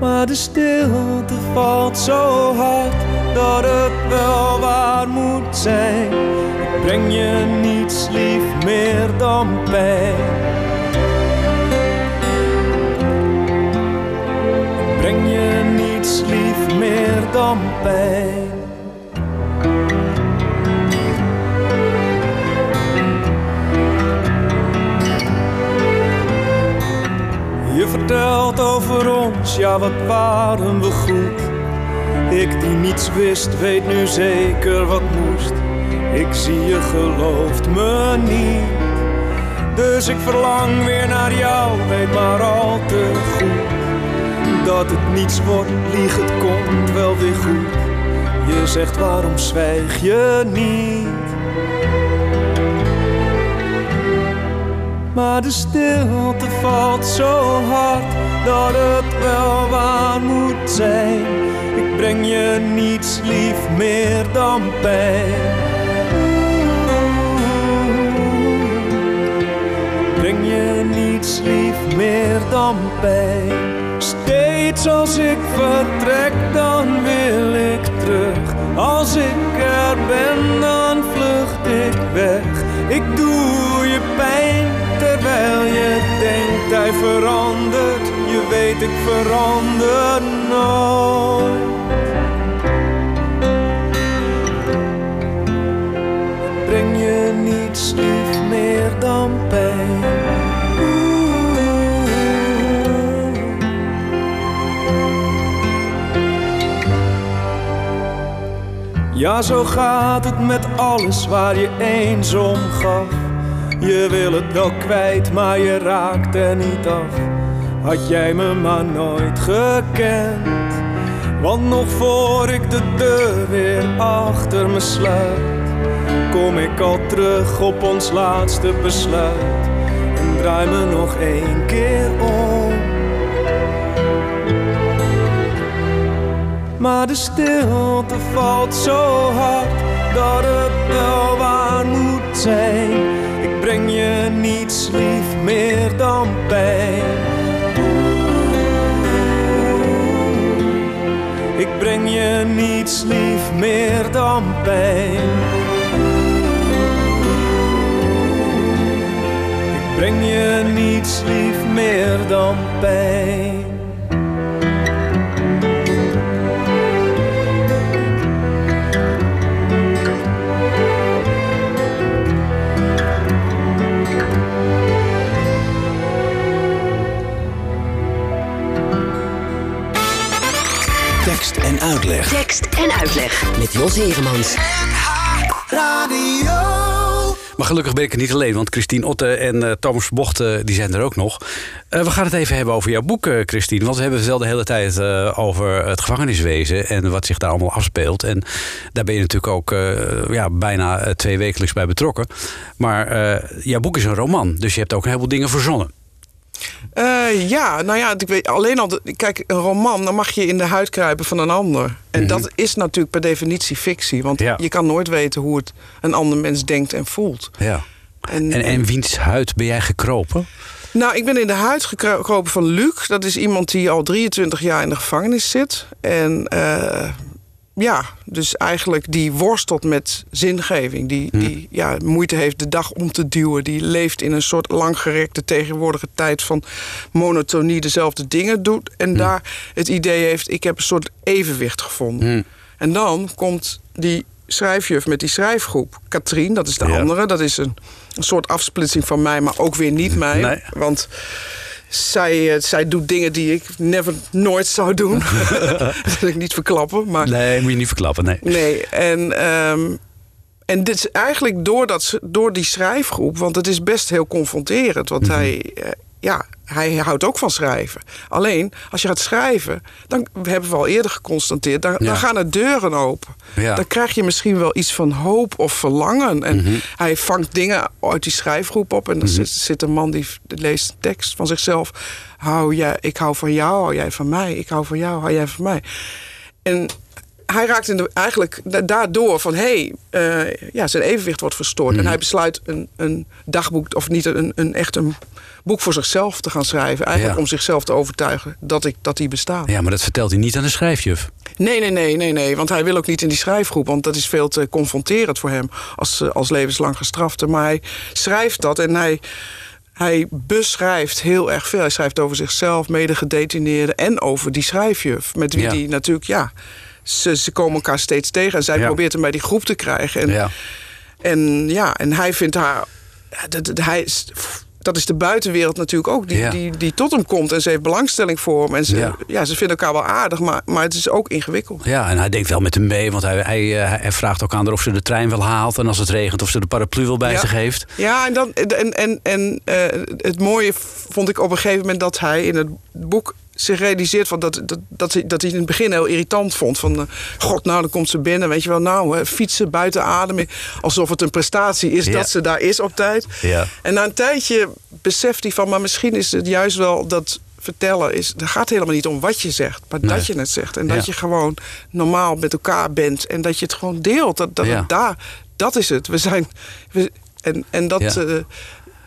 Maar de stilte valt zo hard dat het wel waar moet zijn. Ik breng je niets lief meer dan pijn. Ik breng je niets lief meer dan pijn. Je vertelt over ons, ja wat waren we goed. Ik die niets wist, weet nu zeker wat moest. Ik zie je gelooft me niet. Dus ik verlang weer naar jou, weet maar al te goed. Dat het niets wordt, lieg het komt wel weer goed. Je zegt waarom zwijg je niet? Maar de stilte valt zo hard dat het wel waar moet zijn. Breng je niets lief meer dan pijn. Breng je niets lief meer dan pijn. Steeds als ik vertrek, dan wil ik terug. Als ik er ben, dan vlucht ik weg. Ik doe je pijn terwijl je denkt hij verandert. Je weet ik verander nooit. Ja, zo gaat het met alles waar je eens om gaf. Je wil het wel kwijt, maar je raakt er niet af. Had jij me maar nooit gekend. Want nog voor ik de deur weer achter me sluit, kom ik al terug op ons laatste besluit. En draai me nog één keer om. Maar de stilte valt zo hard dat het wel waar moet zijn. Ik breng je niets lief meer dan pijn. Ik breng je niets lief meer dan pijn. Breng je niets lief meer dan pijn. Tekst en uitleg. Tekst en uitleg met Jos Heremans. Maar gelukkig ben ik er niet alleen, want Christine Otte en eh, Thomas Bocht eh, die zijn er ook nog. Eh, we gaan het even hebben over jouw boek, Christine. Want we hebben het wel de hele tijd over het gevangeniswezen en wat zich daar allemaal afspeelt. En daar ben je natuurlijk ook ja, bijna twee wekelijks bij betrokken. Maar jouw boek is een roman, dus je hebt ook een heleboel dingen verzonnen. Eh, ja, nou ja, ik weet alleen al. de- Kijk, een roman, dan mag je in de huid kruipen van een ander. En dat is natuurlijk per definitie fictie. Want Ja. je kan nooit weten hoe het een ander mens denkt en voelt. Ja. En, En, en wiens huid ben jij gekropen? Nou, ik ben in de huid gekro- gekropen van Luc. Dat is iemand die al 23 jaar in de gevangenis zit. En eh, ja, dus eigenlijk die worstelt met zingeving. Die, die ja, moeite heeft de dag om te duwen. Die leeft in een soort langgerekte tegenwoordige tijd van monotonie. Dezelfde dingen doet. En daar het idee heeft, ik heb een soort evenwicht gevonden. En dan komt die schrijfjuf met die schrijfgroep. Katrien, dat is de Ja. andere. Dat is een, een soort afsplitsing van mij, maar ook weer niet mij. Nee. Want zij, eh, zij doet dingen die ik never, nooit zou doen. dat wil ik niet verklappen. Maar Nee, moet je niet verklappen, nee. Nee, en, ehm, en dit is eigenlijk door, dat, door die schrijfgroep, want het is best heel confronterend. Want hij, eh, ja, hij houdt ook van schrijven. Alleen, als je gaat schrijven, dan hebben we al eerder geconstateerd, dan, Ja. dan gaan er deuren open. Ja. Dan krijg je misschien wel iets van hoop of verlangen. En Mhm. hij vangt dingen uit die schrijfgroep op. En dan zit, zit een man die leest een tekst van zichzelf. Hou jij, ik hou van jou, hou jij van mij. Ik hou van jou, hou jij van mij. En hij raakt in de, eigenlijk da- daardoor van... hé, hey, eh, ja, zijn evenwicht wordt verstoord. Mhm. En hij besluit een, een dagboek, of niet een, een echt een boek voor zichzelf te gaan schrijven. Eigenlijk Ja. om zichzelf te overtuigen dat, ik, dat hij bestaat. Ja, maar dat vertelt hij niet aan de schrijfjuf. Nee, nee, nee, nee, nee. Want hij wil ook niet in die schrijfgroep. Want dat is veel te confronterend voor hem als, eh, als levenslang gestrafte. Maar hij schrijft dat en hij, hij beschrijft heel erg veel. Hij schrijft over zichzelf, medegedetineerden en over die schrijfjuf. Met wie Ja. die natuurlijk, ja, ze, ze komen elkaar steeds tegen. En zij Ja. probeert hem bij die groep te krijgen. En, Ja. en ja, en hij vindt haar. Dat, dat, hij is, dat is de buitenwereld natuurlijk ook, die, Ja. die, die tot hem komt. En ze heeft belangstelling voor hem. En ze, Ja. ja. ze vinden elkaar wel aardig, maar, maar het is ook ingewikkeld. Ja, en hij denkt wel met hem mee, want hij, hij, eh, hij vraagt ook aan haar of ze de trein wel haalt. En als het regent, of ze de paraplu wel bij Ja. zich heeft. Ja, en, dan, en, en, en eh, het mooie vond ik op een gegeven moment dat hij in het boek zich realiseert van dat, dat, dat, hij, dat hij in het begin heel irritant vond. Van, eh, god, nou, dan komt ze binnen, weet je wel, nou, hè, fietsen, buiten ademen. Alsof het een prestatie is Ja. dat ze daar is op tijd. Ja. En na een tijdje beseft hij van, maar misschien is het juist wel dat vertellen is. Het gaat helemaal niet om wat je zegt, maar Nee. dat je het zegt. En Ja. dat je gewoon normaal met elkaar bent en dat je het gewoon deelt. Dat, dat, daar, dat is het. We zijn. We, en, en dat. Ja.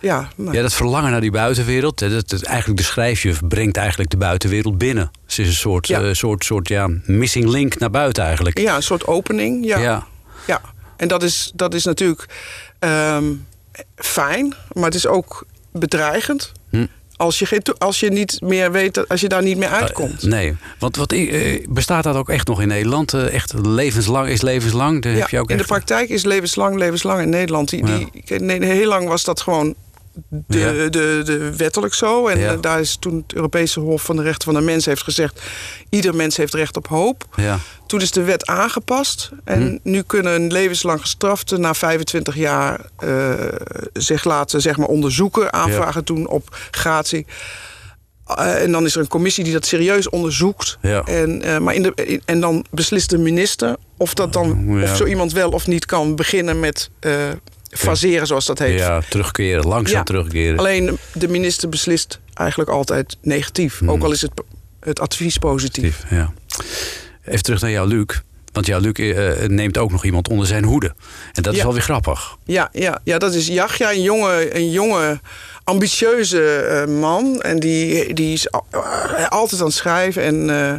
Ja. ja, nou, Ja, dat verlangen naar die buitenwereld. Dat, dat, eigenlijk de schrijfjuf brengt eigenlijk de buitenwereld binnen. Ze is een soort, Ja. eh, soort, soort ja, missing link naar buiten eigenlijk. ja, een soort opening. Ja. Ja. ja. En dat is, dat is natuurlijk ehm, fijn, maar het is ook bedreigend. Hm. Als je, geen, als je niet meer weet, als je daar niet meer uitkomt. Eh, nee, want wat, eh, bestaat dat ook echt nog in Nederland? Echt levenslang is levenslang? Ja, heb je ook in de praktijk is levenslang, levenslang in Nederland. Die, Ja. die, nee, heel lang was dat gewoon de, Ja. de, de wettelijk zo. En Ja. eh, daar is toen het Europese Hof van de Rechten van de Mens heeft gezegd... ieder mens heeft recht op hoop. Ja. Toen is de wet aangepast. En Hm. nu kunnen een levenslang gestrafte na 25 jaar eh, zich laten zeg maar, onderzoeken, aanvragen doen op gratie. Eh, en dan is er een commissie die dat serieus onderzoekt. Ja. En, maar in de, in- en dan beslist de minister of, dat dan, Ja. of zo iemand wel of niet kan beginnen met faseren, zoals dat heet. ja, terugkeren, langzaam Ja. terugkeren. Alleen de minister beslist eigenlijk altijd negatief. Hmm. Ook al is het, het advies positief. Ja. Even terug naar jou, Luc. Want jouw Luc eh, neemt ook nog iemand onder zijn hoede. En dat is wel weer grappig. Ja, ja, ja, dat is Jachja, een jonge, een jonge ambitieuze eh, man. En die, die is al- eh, altijd aan het schrijven. En eh,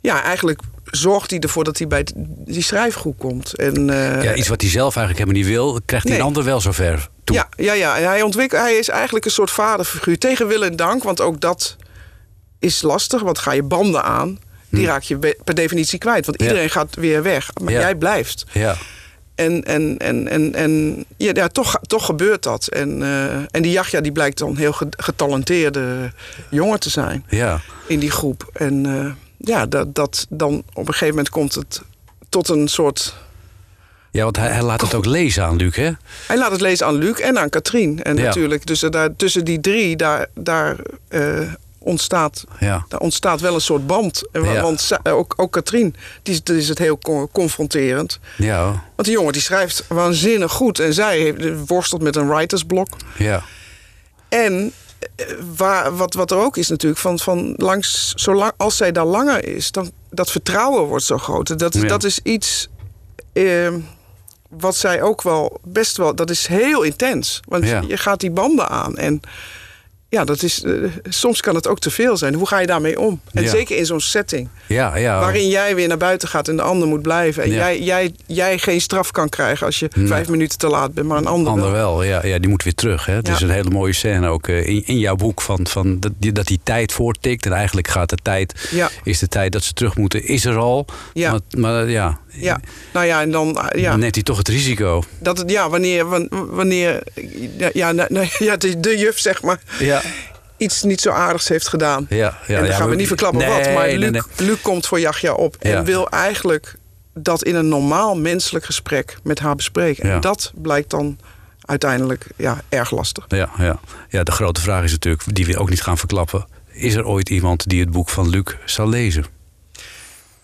ja, eigenlijk zorgt hij ervoor dat hij bij die schrijfgroep komt. En, eh, ja, iets wat hij zelf eigenlijk helemaal niet wil, krijgt hij Nee. een ander wel zover toe. ja, ja, ja. En hij, ontwikkelt, hij is eigenlijk een soort vaderfiguur. Tegen wil en dank, want ook dat is lastig. Want ga je banden aan, die raak je per definitie kwijt. Want Hm. Ja. iedereen gaat weer weg, maar Ja. jij blijft. Ja. En, en, en, en, en ja, ja, toch, toch gebeurt dat. En, eh, en die Jachja die blijkt dan een heel ge- getalenteerde jongen te zijn ja. in die groep. En eh, ja, dat, dat dan op een gegeven moment komt het tot een soort Ja, want hij, hij laat het ook lezen aan Luc, hè? Hij laat het lezen aan Luc en aan Katrien. En Ja. natuurlijk, dus daar, tussen die drie, daar, daar, eh, ontstaat, Ja. daar ontstaat wel een soort band. Ja. Want zij- ook, ook Katrien, die is, die is het heel co- confronterend. Ja, hoor. Want die jongen die schrijft waanzinnig goed. En zij heeft, worstelt met een writersblok. ja. En eh, waar, wat, wat er ook is natuurlijk, van, van langs, zolang, als zij daar langer is, dan dat vertrouwen wordt zo groot. Dat, Ja. dat is iets eh, wat zij ook wel best wel, dat is heel intens. Want Ja. je gaat die banden aan en ja, dat is, eh, soms kan het ook te veel zijn. Hoe ga je daarmee om? En Ja. zeker in zo'n setting. Ja, ja. Waarin jij weer naar buiten gaat en de ander moet blijven. En jij, jij, jij geen straf kan krijgen als je vijf minuten te laat bent, maar een ander, Ander wel. wel, ja, ja, die moet weer terug. Hè? Het is een hele mooie scène ook eh, in, in jouw boek. Van, van dat, die, dat die tijd voortikt. En eigenlijk gaat de tijd, Ja. is de tijd dat ze terug moeten, is er al. Ja. Maar, maar ja, Ja, nou ja, en dan... eh, ja. dan neemt hij toch het risico. Dat het, ja, wanneer, wan- wanneer ja, ja, nou, nou, ja, de, de juf, zeg maar, Ja, iets niet zo aardigs heeft gedaan. ja, ja. en dan ja, gaan we niet verklappen Nee, wat. Maar Luc, nee. Luc komt voor Jachja op en wil eigenlijk dat in een normaal menselijk gesprek met haar bespreken. En dat blijkt dan uiteindelijk ja, erg lastig. Ja, ja. ja, de grote vraag is natuurlijk, die we ook niet gaan verklappen. Is er ooit iemand die het boek van Luc zal lezen?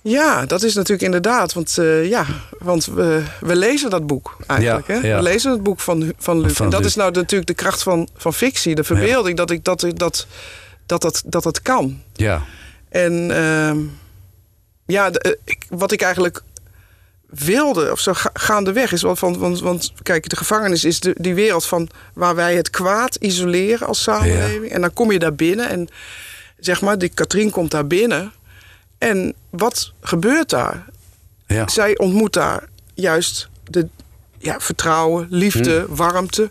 Ja, dat is natuurlijk inderdaad. Want, eh, ja, want we, we lezen dat boek eigenlijk. Ja, hè? ja. We lezen het boek van, van Luc. Van en dat Luc. is nou natuurlijk de kracht van, van fictie. De verbeelding dat, ik, dat, dat, dat, dat, dat dat kan. Ja, En ehm, ja, de- eh, ik, wat ik eigenlijk wilde, of zo ga- gaandeweg, is wel van. Want, want kijk, de gevangenis is de, die wereld van waar wij het kwaad isoleren als samenleving. En dan kom je daar binnen en zeg maar, die Katrien komt daar binnen. En wat gebeurt daar? ja. Zij ontmoet daar juist de ja, vertrouwen, liefde, Hm. warmte.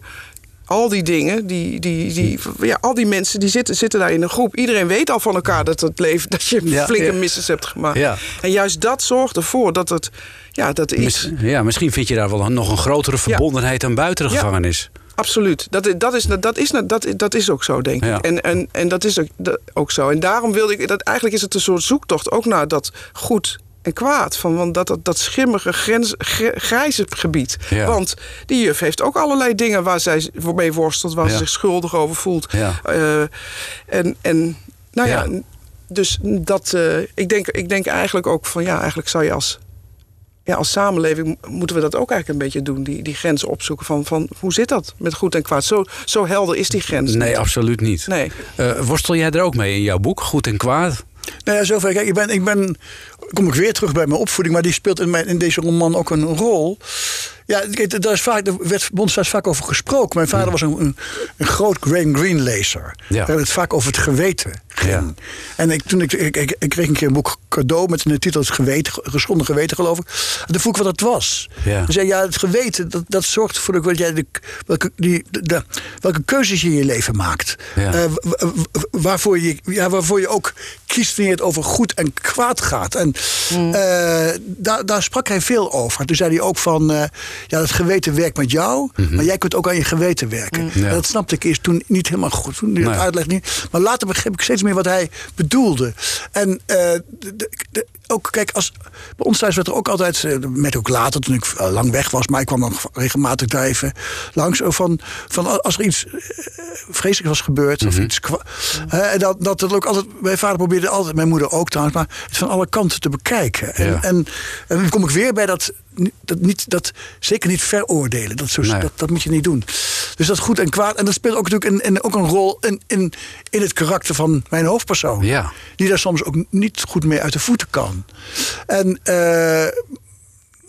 Al die dingen, die, die, die, ja, al die mensen die zitten, zitten daar in een groep. Iedereen weet al van elkaar dat het leven, dat je Ja, flinke ja. misses hebt gemaakt. Ja. En juist dat zorgt ervoor dat het, ja, dat iets. Mis- ja, misschien vind je daar wel nog een grotere verbondenheid dan buiten de gevangenis. Absoluut. Dat, is- dat, is, dat, is, dat, dat is ook zo, denk Ja. ik. En, en, en dat is ook, dat- ook zo. En daarom wilde ik. Dat, eigenlijk is het een soort zoektocht ook naar dat goed en kwaad. Van, want dat, dat, dat schimmige, grens, gr- grijze gebied. Ja. Want die juf heeft ook allerlei dingen waar zij mee worstelt, waar Ja. ze zich schuldig over voelt. Eh, en, en nou ja, Ja. dus dat. eh, ik, denk, ik denk eigenlijk ook van ja, eigenlijk zou je als ja, als samenleving moeten we dat ook eigenlijk een beetje doen. Die, die grenzen opzoeken van, van hoe zit dat met goed en kwaad. Zo, zo helder is die grens. Nee, niet. absoluut niet. Nee. Eh, worstel jij er ook mee in jouw boek, Goed en Kwaad? Nou ja, zover. Kijk, ik ben, ik ben, kom ik weer terug bij mijn opvoeding, maar die speelt in, mijn, in deze roman ook een rol. Ja, daar is vaak, er werd bondsdags vaak over gesproken. Mijn vader was een, een, een groot Graham Greene lezer. Ja. Daar werd het vaak over het geweten ging. Ja. En ik, toen ik, ik, ik, ik kreeg een keer een boek cadeau met de titel Het geweten, geschonden geweten geloof ik. En toen vroeg ik wat dat was. Ja. Hij zei, ja, het geweten, dat, dat zorgt ervoor dat jij de, welke, die, de, de- welke keuzes je in je leven maakt. Ja. Eh, waarvoor, je, ja, waarvoor je ook kiest wanneer het over goed en kwaad gaat. En eh, daar, daar sprak hij veel over. Toen zei hij ook van, eh, ja, het geweten werkt met jou, maar jij kunt ook aan je geweten werken. Ja. En dat snapte ik eerst toen niet helemaal goed. Toen Nee. dat uitleg niet. Maar later begreep ik steeds meer wat hij bedoelde. En eh, de- de- de- ook, kijk, als, bij ons thuis werd er ook altijd, met ook later toen ik lang weg was, maar ik kwam dan regelmatig daar even langs, van, van als er iets vreselijks was gebeurd, Mhm. of iets kwa- eh, en dat, dat het ook altijd, mijn vader probeerde altijd, mijn moeder ook trouwens, maar het van alle kanten te bekijken. En, Ja. en, en dan kom ik weer bij dat, dat, niet, dat zeker niet veroordelen. Dat, zo, Nee. dat, dat moet je niet doen. Dus dat goed en kwaad. En dat speelt ook natuurlijk in, in, ook een rol in, in, in het karakter van mijn hoofdpersoon. Ja. Die daar soms ook niet goed mee uit de voeten kan. En, eh,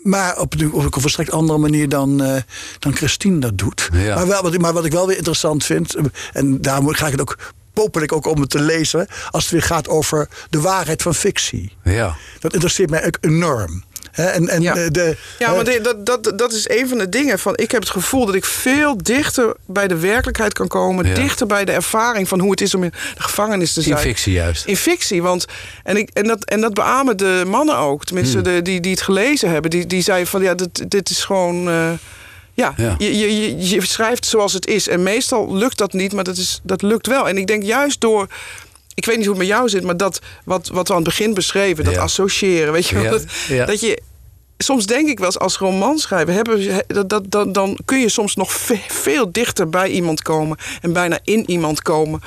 maar op, een- op een volstrekt andere manier dan, eh, dan Christine dat doet. Ja. Maar, wel, wat, ik- maar wat ik wel weer interessant vind, eh, en daar moet- ga ik het ook poper ik ook om het te lezen, als het weer gaat over de waarheid van fictie. Ja. Dat interesseert mij ook enorm. Hè, en, en Ja. de, Ja, maar dat, dat, dat is een van de dingen. Van, ik heb het gevoel dat ik veel dichter bij de werkelijkheid kan komen. Ja. Dichter bij de ervaring van hoe het is om in de gevangenis te In zijn. fictie juist. In fictie, want en, ik, en, dat, en dat beamen de mannen ook. Hmm. Tenminste, de, die, die het gelezen hebben. Die, die zeiden van ja, dit, dit is gewoon. eh, ja, Ja. Je, je, je, je schrijft zoals het is. En meestal lukt dat niet, maar dat, is, dat lukt wel. En ik denk juist door. Ik weet niet hoe het met jou zit, maar dat wat, wat we aan het begin beschreven, dat Ja. associëren, weet je wel. Dat, dat je soms denk ik wel eens als romanschrijver... Hebben, dat, dat, dat, dan kun je soms nog ve- veel dichter bij iemand komen... en bijna in iemand komen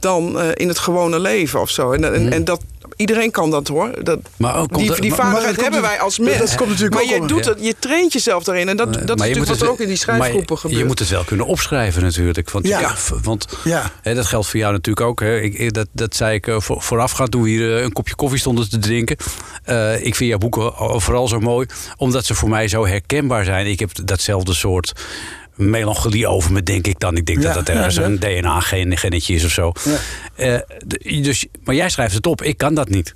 dan eh, in het gewone leven of zo. En, en, en dat, iedereen kan dat hoor. Dat, Maar ook die die vaardigheid hebben er- wij als mens. dat komt natuurlijk maar ook je, om- doet het, je traint jezelf daarin. En dat, dat is Maar natuurlijk wat er ook in die schrijfgroepen gebeurt. je moet het wel kunnen opschrijven natuurlijk. Want ja, want Ja. hè, dat geldt voor jou natuurlijk ook. Hè. Ik, dat, dat zei ik eh, voor, voorafgaand toen we hier eh, een kopje koffie stonden te drinken. Eh, ik vind jouw boeken vooral zo mooi, omdat ze voor mij zo herkenbaar zijn. Ik heb datzelfde soort melancholie over me, denk ik dan. Ik denk Ja, dat dat ergens ja, ja. een DNA-genetje is of zo. Eh, dus, maar jij schrijft het op, ik kan dat niet.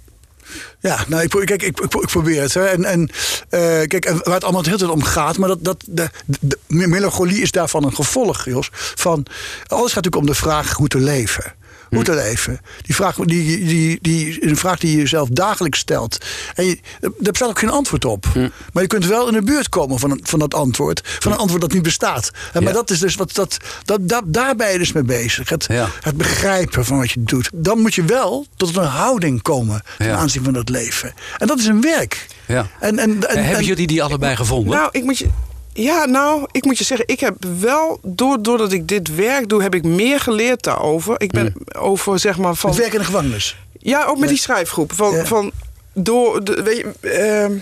Ja, nou, ik, kijk, ik, ik, ik probeer het. Hè. En, en eh, kijk, waar het allemaal de hele tijd om gaat, maar dat, dat, de melancholie is daarvan een gevolg, Jos. Van, alles gaat natuurlijk om de vraag hoe te leven. Hoe te leven. Die vraag die, die, die, een vraag die je jezelf dagelijks stelt. En je, daar bestaat ook geen antwoord op. Maar je kunt wel in de buurt komen van, van dat antwoord. Van een antwoord dat niet bestaat. En Maar Ja. dat is dus wat, dat, dat, dat, daar ben je dus mee bezig. Het, Ja. het begrijpen van wat je doet. Dan moet je wel tot een houding komen ten Ja. aanzien van dat leven. En dat is een werk. Ja. En, en, en, En hebben en- jullie die allebei gevonden? Nou, ik moet je. Ja, nou, ik moet je zeggen, ik heb wel, door, doordat ik dit werk doe, heb ik meer geleerd daarover. Ik ben over, zeg maar, van. het werk in de gevangenis. Ja, ook met die schrijfgroep. Van, Ja. van door, de, weet je, ehm,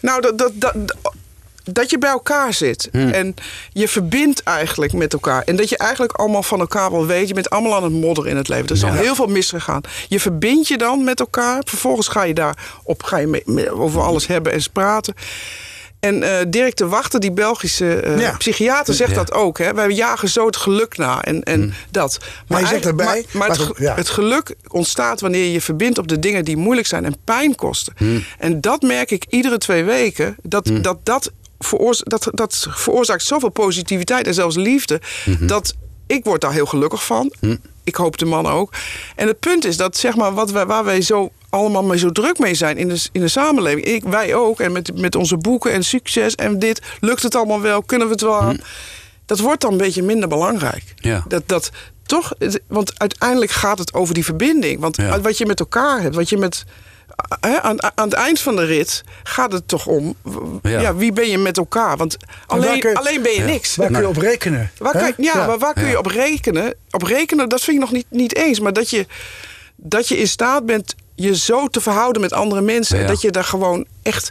nou, dat, dat, dat, dat je bij elkaar zit. En je verbindt eigenlijk met elkaar. En dat je eigenlijk allemaal van elkaar wel weet. Je bent allemaal aan het modderen in het leven. Er is al heel veel misgegaan. Je verbindt je dan met elkaar. Vervolgens ga je daarop ga je mee- mee- over alles hebben en praten. En eh, Dirk de Wachter, die Belgische eh, Ja. psychiater, zegt Ja. dat ook. Hè? Wij jagen zo het geluk na en, en dat. Maar je zegt daarbij- Maar, maar het, maar- ge- ja. het geluk ontstaat wanneer je je verbindt op de dingen die moeilijk zijn en pijn kosten. En dat merk ik iedere twee weken. Dat dat, dat, veroorza- dat, dat veroorzaakt zoveel positiviteit en zelfs liefde. Dat ik word daar heel gelukkig van. Ik hoop de man ook. En het punt is dat zeg maar, wat wij, waar wij zo allemaal mee zo druk mee zijn in de, in de samenleving. Ik, wij ook. En met, met onze boeken en succes en dit. Lukt het allemaal wel? Kunnen we het wel aan? Dat wordt dan een beetje minder belangrijk. Ja. Dat, dat toch, want uiteindelijk gaat het over die verbinding. Want Ja. wat je met elkaar hebt, wat je met. hè, aan, aan het eind van de rit gaat het toch om. Ja. Ja. wie ben je met elkaar? Want alleen, kun alleen ben je Ja. niks. Waar kun je op rekenen? Waar kan, je- ja, maar waar kun je Ja. op rekenen? Op rekenen, dat vind ik nog niet, niet eens. Maar dat je, dat je in staat bent je zo te verhouden met andere mensen. Ja. En dat je daar gewoon echt...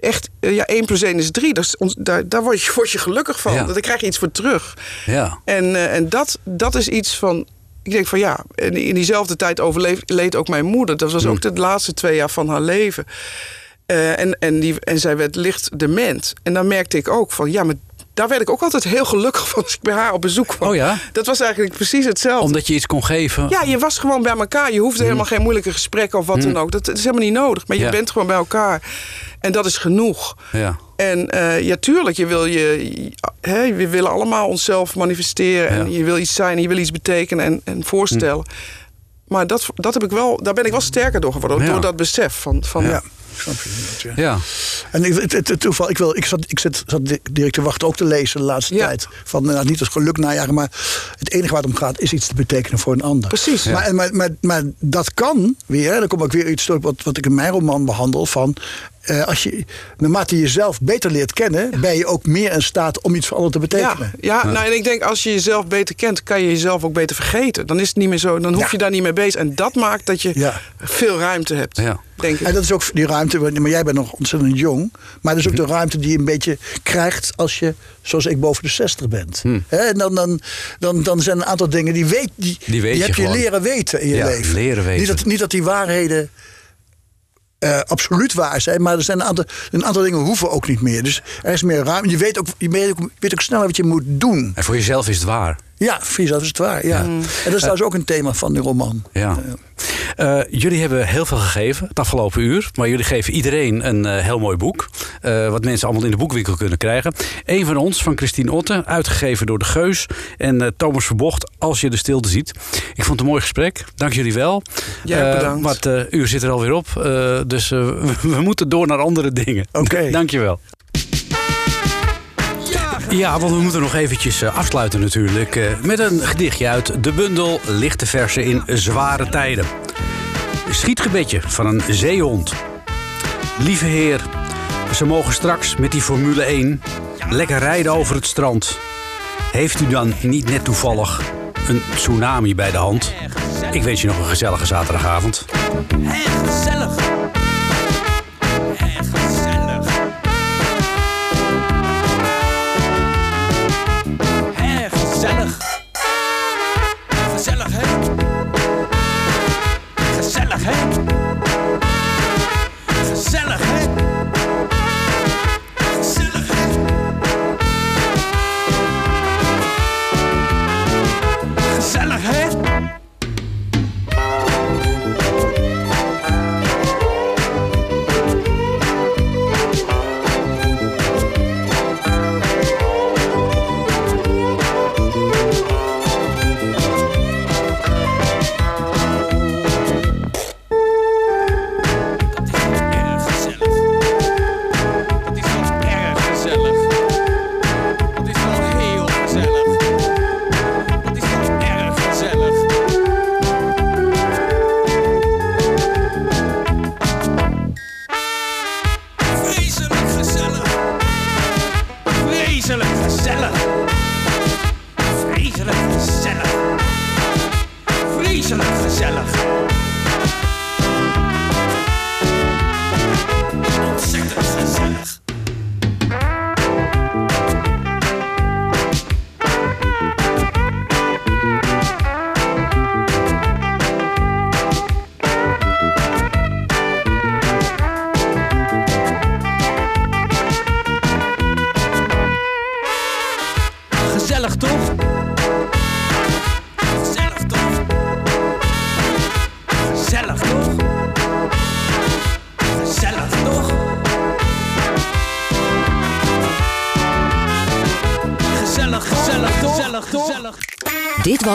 Echt, eh, ja, 1 plus 1 is 3. Dat is ons- daar daar word, je, word je gelukkig van. Ja. Daar krijg je iets voor terug. Ja. En, eh, en dat, dat is iets van. Ik denk van ja, in, in diezelfde tijd overleed ook mijn moeder. Dat was ook de laatste twee jaar van haar leven. Eh, en, en, die, en zij werd licht dement. En dan merkte ik ook van ja, maar daar werd ik ook altijd heel gelukkig van als ik bij haar op bezoek kwam. Oh ja? Dat was eigenlijk precies hetzelfde. Omdat je iets kon geven. Ja, je was gewoon bij elkaar. Je hoefde helemaal geen moeilijke gesprekken of wat dan ook. Dat, dat is helemaal niet nodig. Maar je bent gewoon bij elkaar. En dat is genoeg. Ja. En eh, ja, tuurlijk, je wil je, hè, we willen allemaal onszelf manifesteren. En Ja. je wil iets zijn, en je wil iets betekenen en, en voorstellen. Maar dat, dat heb ik wel, daar ben ik wel sterker door geworden. Door dat besef van, van Ja, snap je. dat, ja. Ja. En ik- het, het, het toeval, ik, wil, ik zat, ik zat, zat direct te wachten ook te lezen de laatste Ja. tijd. Van nou, niet als geluk najagen, maar het enige waar het om gaat is iets te betekenen voor een ander. Precies. Maar, en- maar, maar, maar dat kan weer, dan kom ik weer iets terug wat, wat ik in mijn roman behandel. Van, eh, als je, naarmate je jezelf beter leert kennen, ben je ook meer in staat om iets voor anderen te Ja, betekenen. ja, Nou, en ik denk als je jezelf beter kent, kan je jezelf ook beter vergeten. Dan is het niet meer zo, dan hoef Ja. je daar niet mee bezig. En dat maakt dat je Ja. veel ruimte hebt, Ja. denk ik. En dat is ook die ruimte, maar jij bent nog ontzettend jong. Maar dat is ook de ruimte die je een beetje krijgt als je, zoals ik, boven de 60 bent. Hè, en dan, dan, dan, dan zijn er een aantal dingen die, weet, die, Die weet je heb je gewoon. leren weten in je Ja, leven. leren weten. Niet dat, niet dat die waarheden eh, absoluut waar zijn, maar er zijn een aantal, een aantal dingen hoeven ook niet meer. Dus er is meer ruimte. Je weet ook, je weet ook, weet ook sneller wat je moet doen. En voor jezelf is het waar. Ja, jezelf is het waar. Ja. En dat is trouwens ook een thema van de roman. Ja. Eh, jullie hebben heel veel gegeven het afgelopen uur. Maar jullie geven iedereen een eh, heel mooi boek. eh, wat mensen allemaal in de boekwinkel kunnen krijgen. Eén van ons, van Christine Otte. Uitgegeven door De Geus. En eh, Thomas Verbocht, Als je de stilte ziet. Ik vond het een mooi gesprek. Dank jullie wel. Eh, bedankt. maar het uur zit er alweer op. eh, dus we moeten door naar andere dingen. Oké. Dank je wel. Ja, want we moeten nog eventjes eh, afsluiten natuurlijk. eh, met een gedichtje uit de bundel Lichte Versen in Zware Tijden. Schietgebedje van een zeehond. Lieve Heer, Ze mogen straks met die Formule 1 lekker rijden over het strand. Heeft u dan niet net toevallig een tsunami bij de hand? Ik wens je nog een gezellige zaterdagavond. Erg gezellig.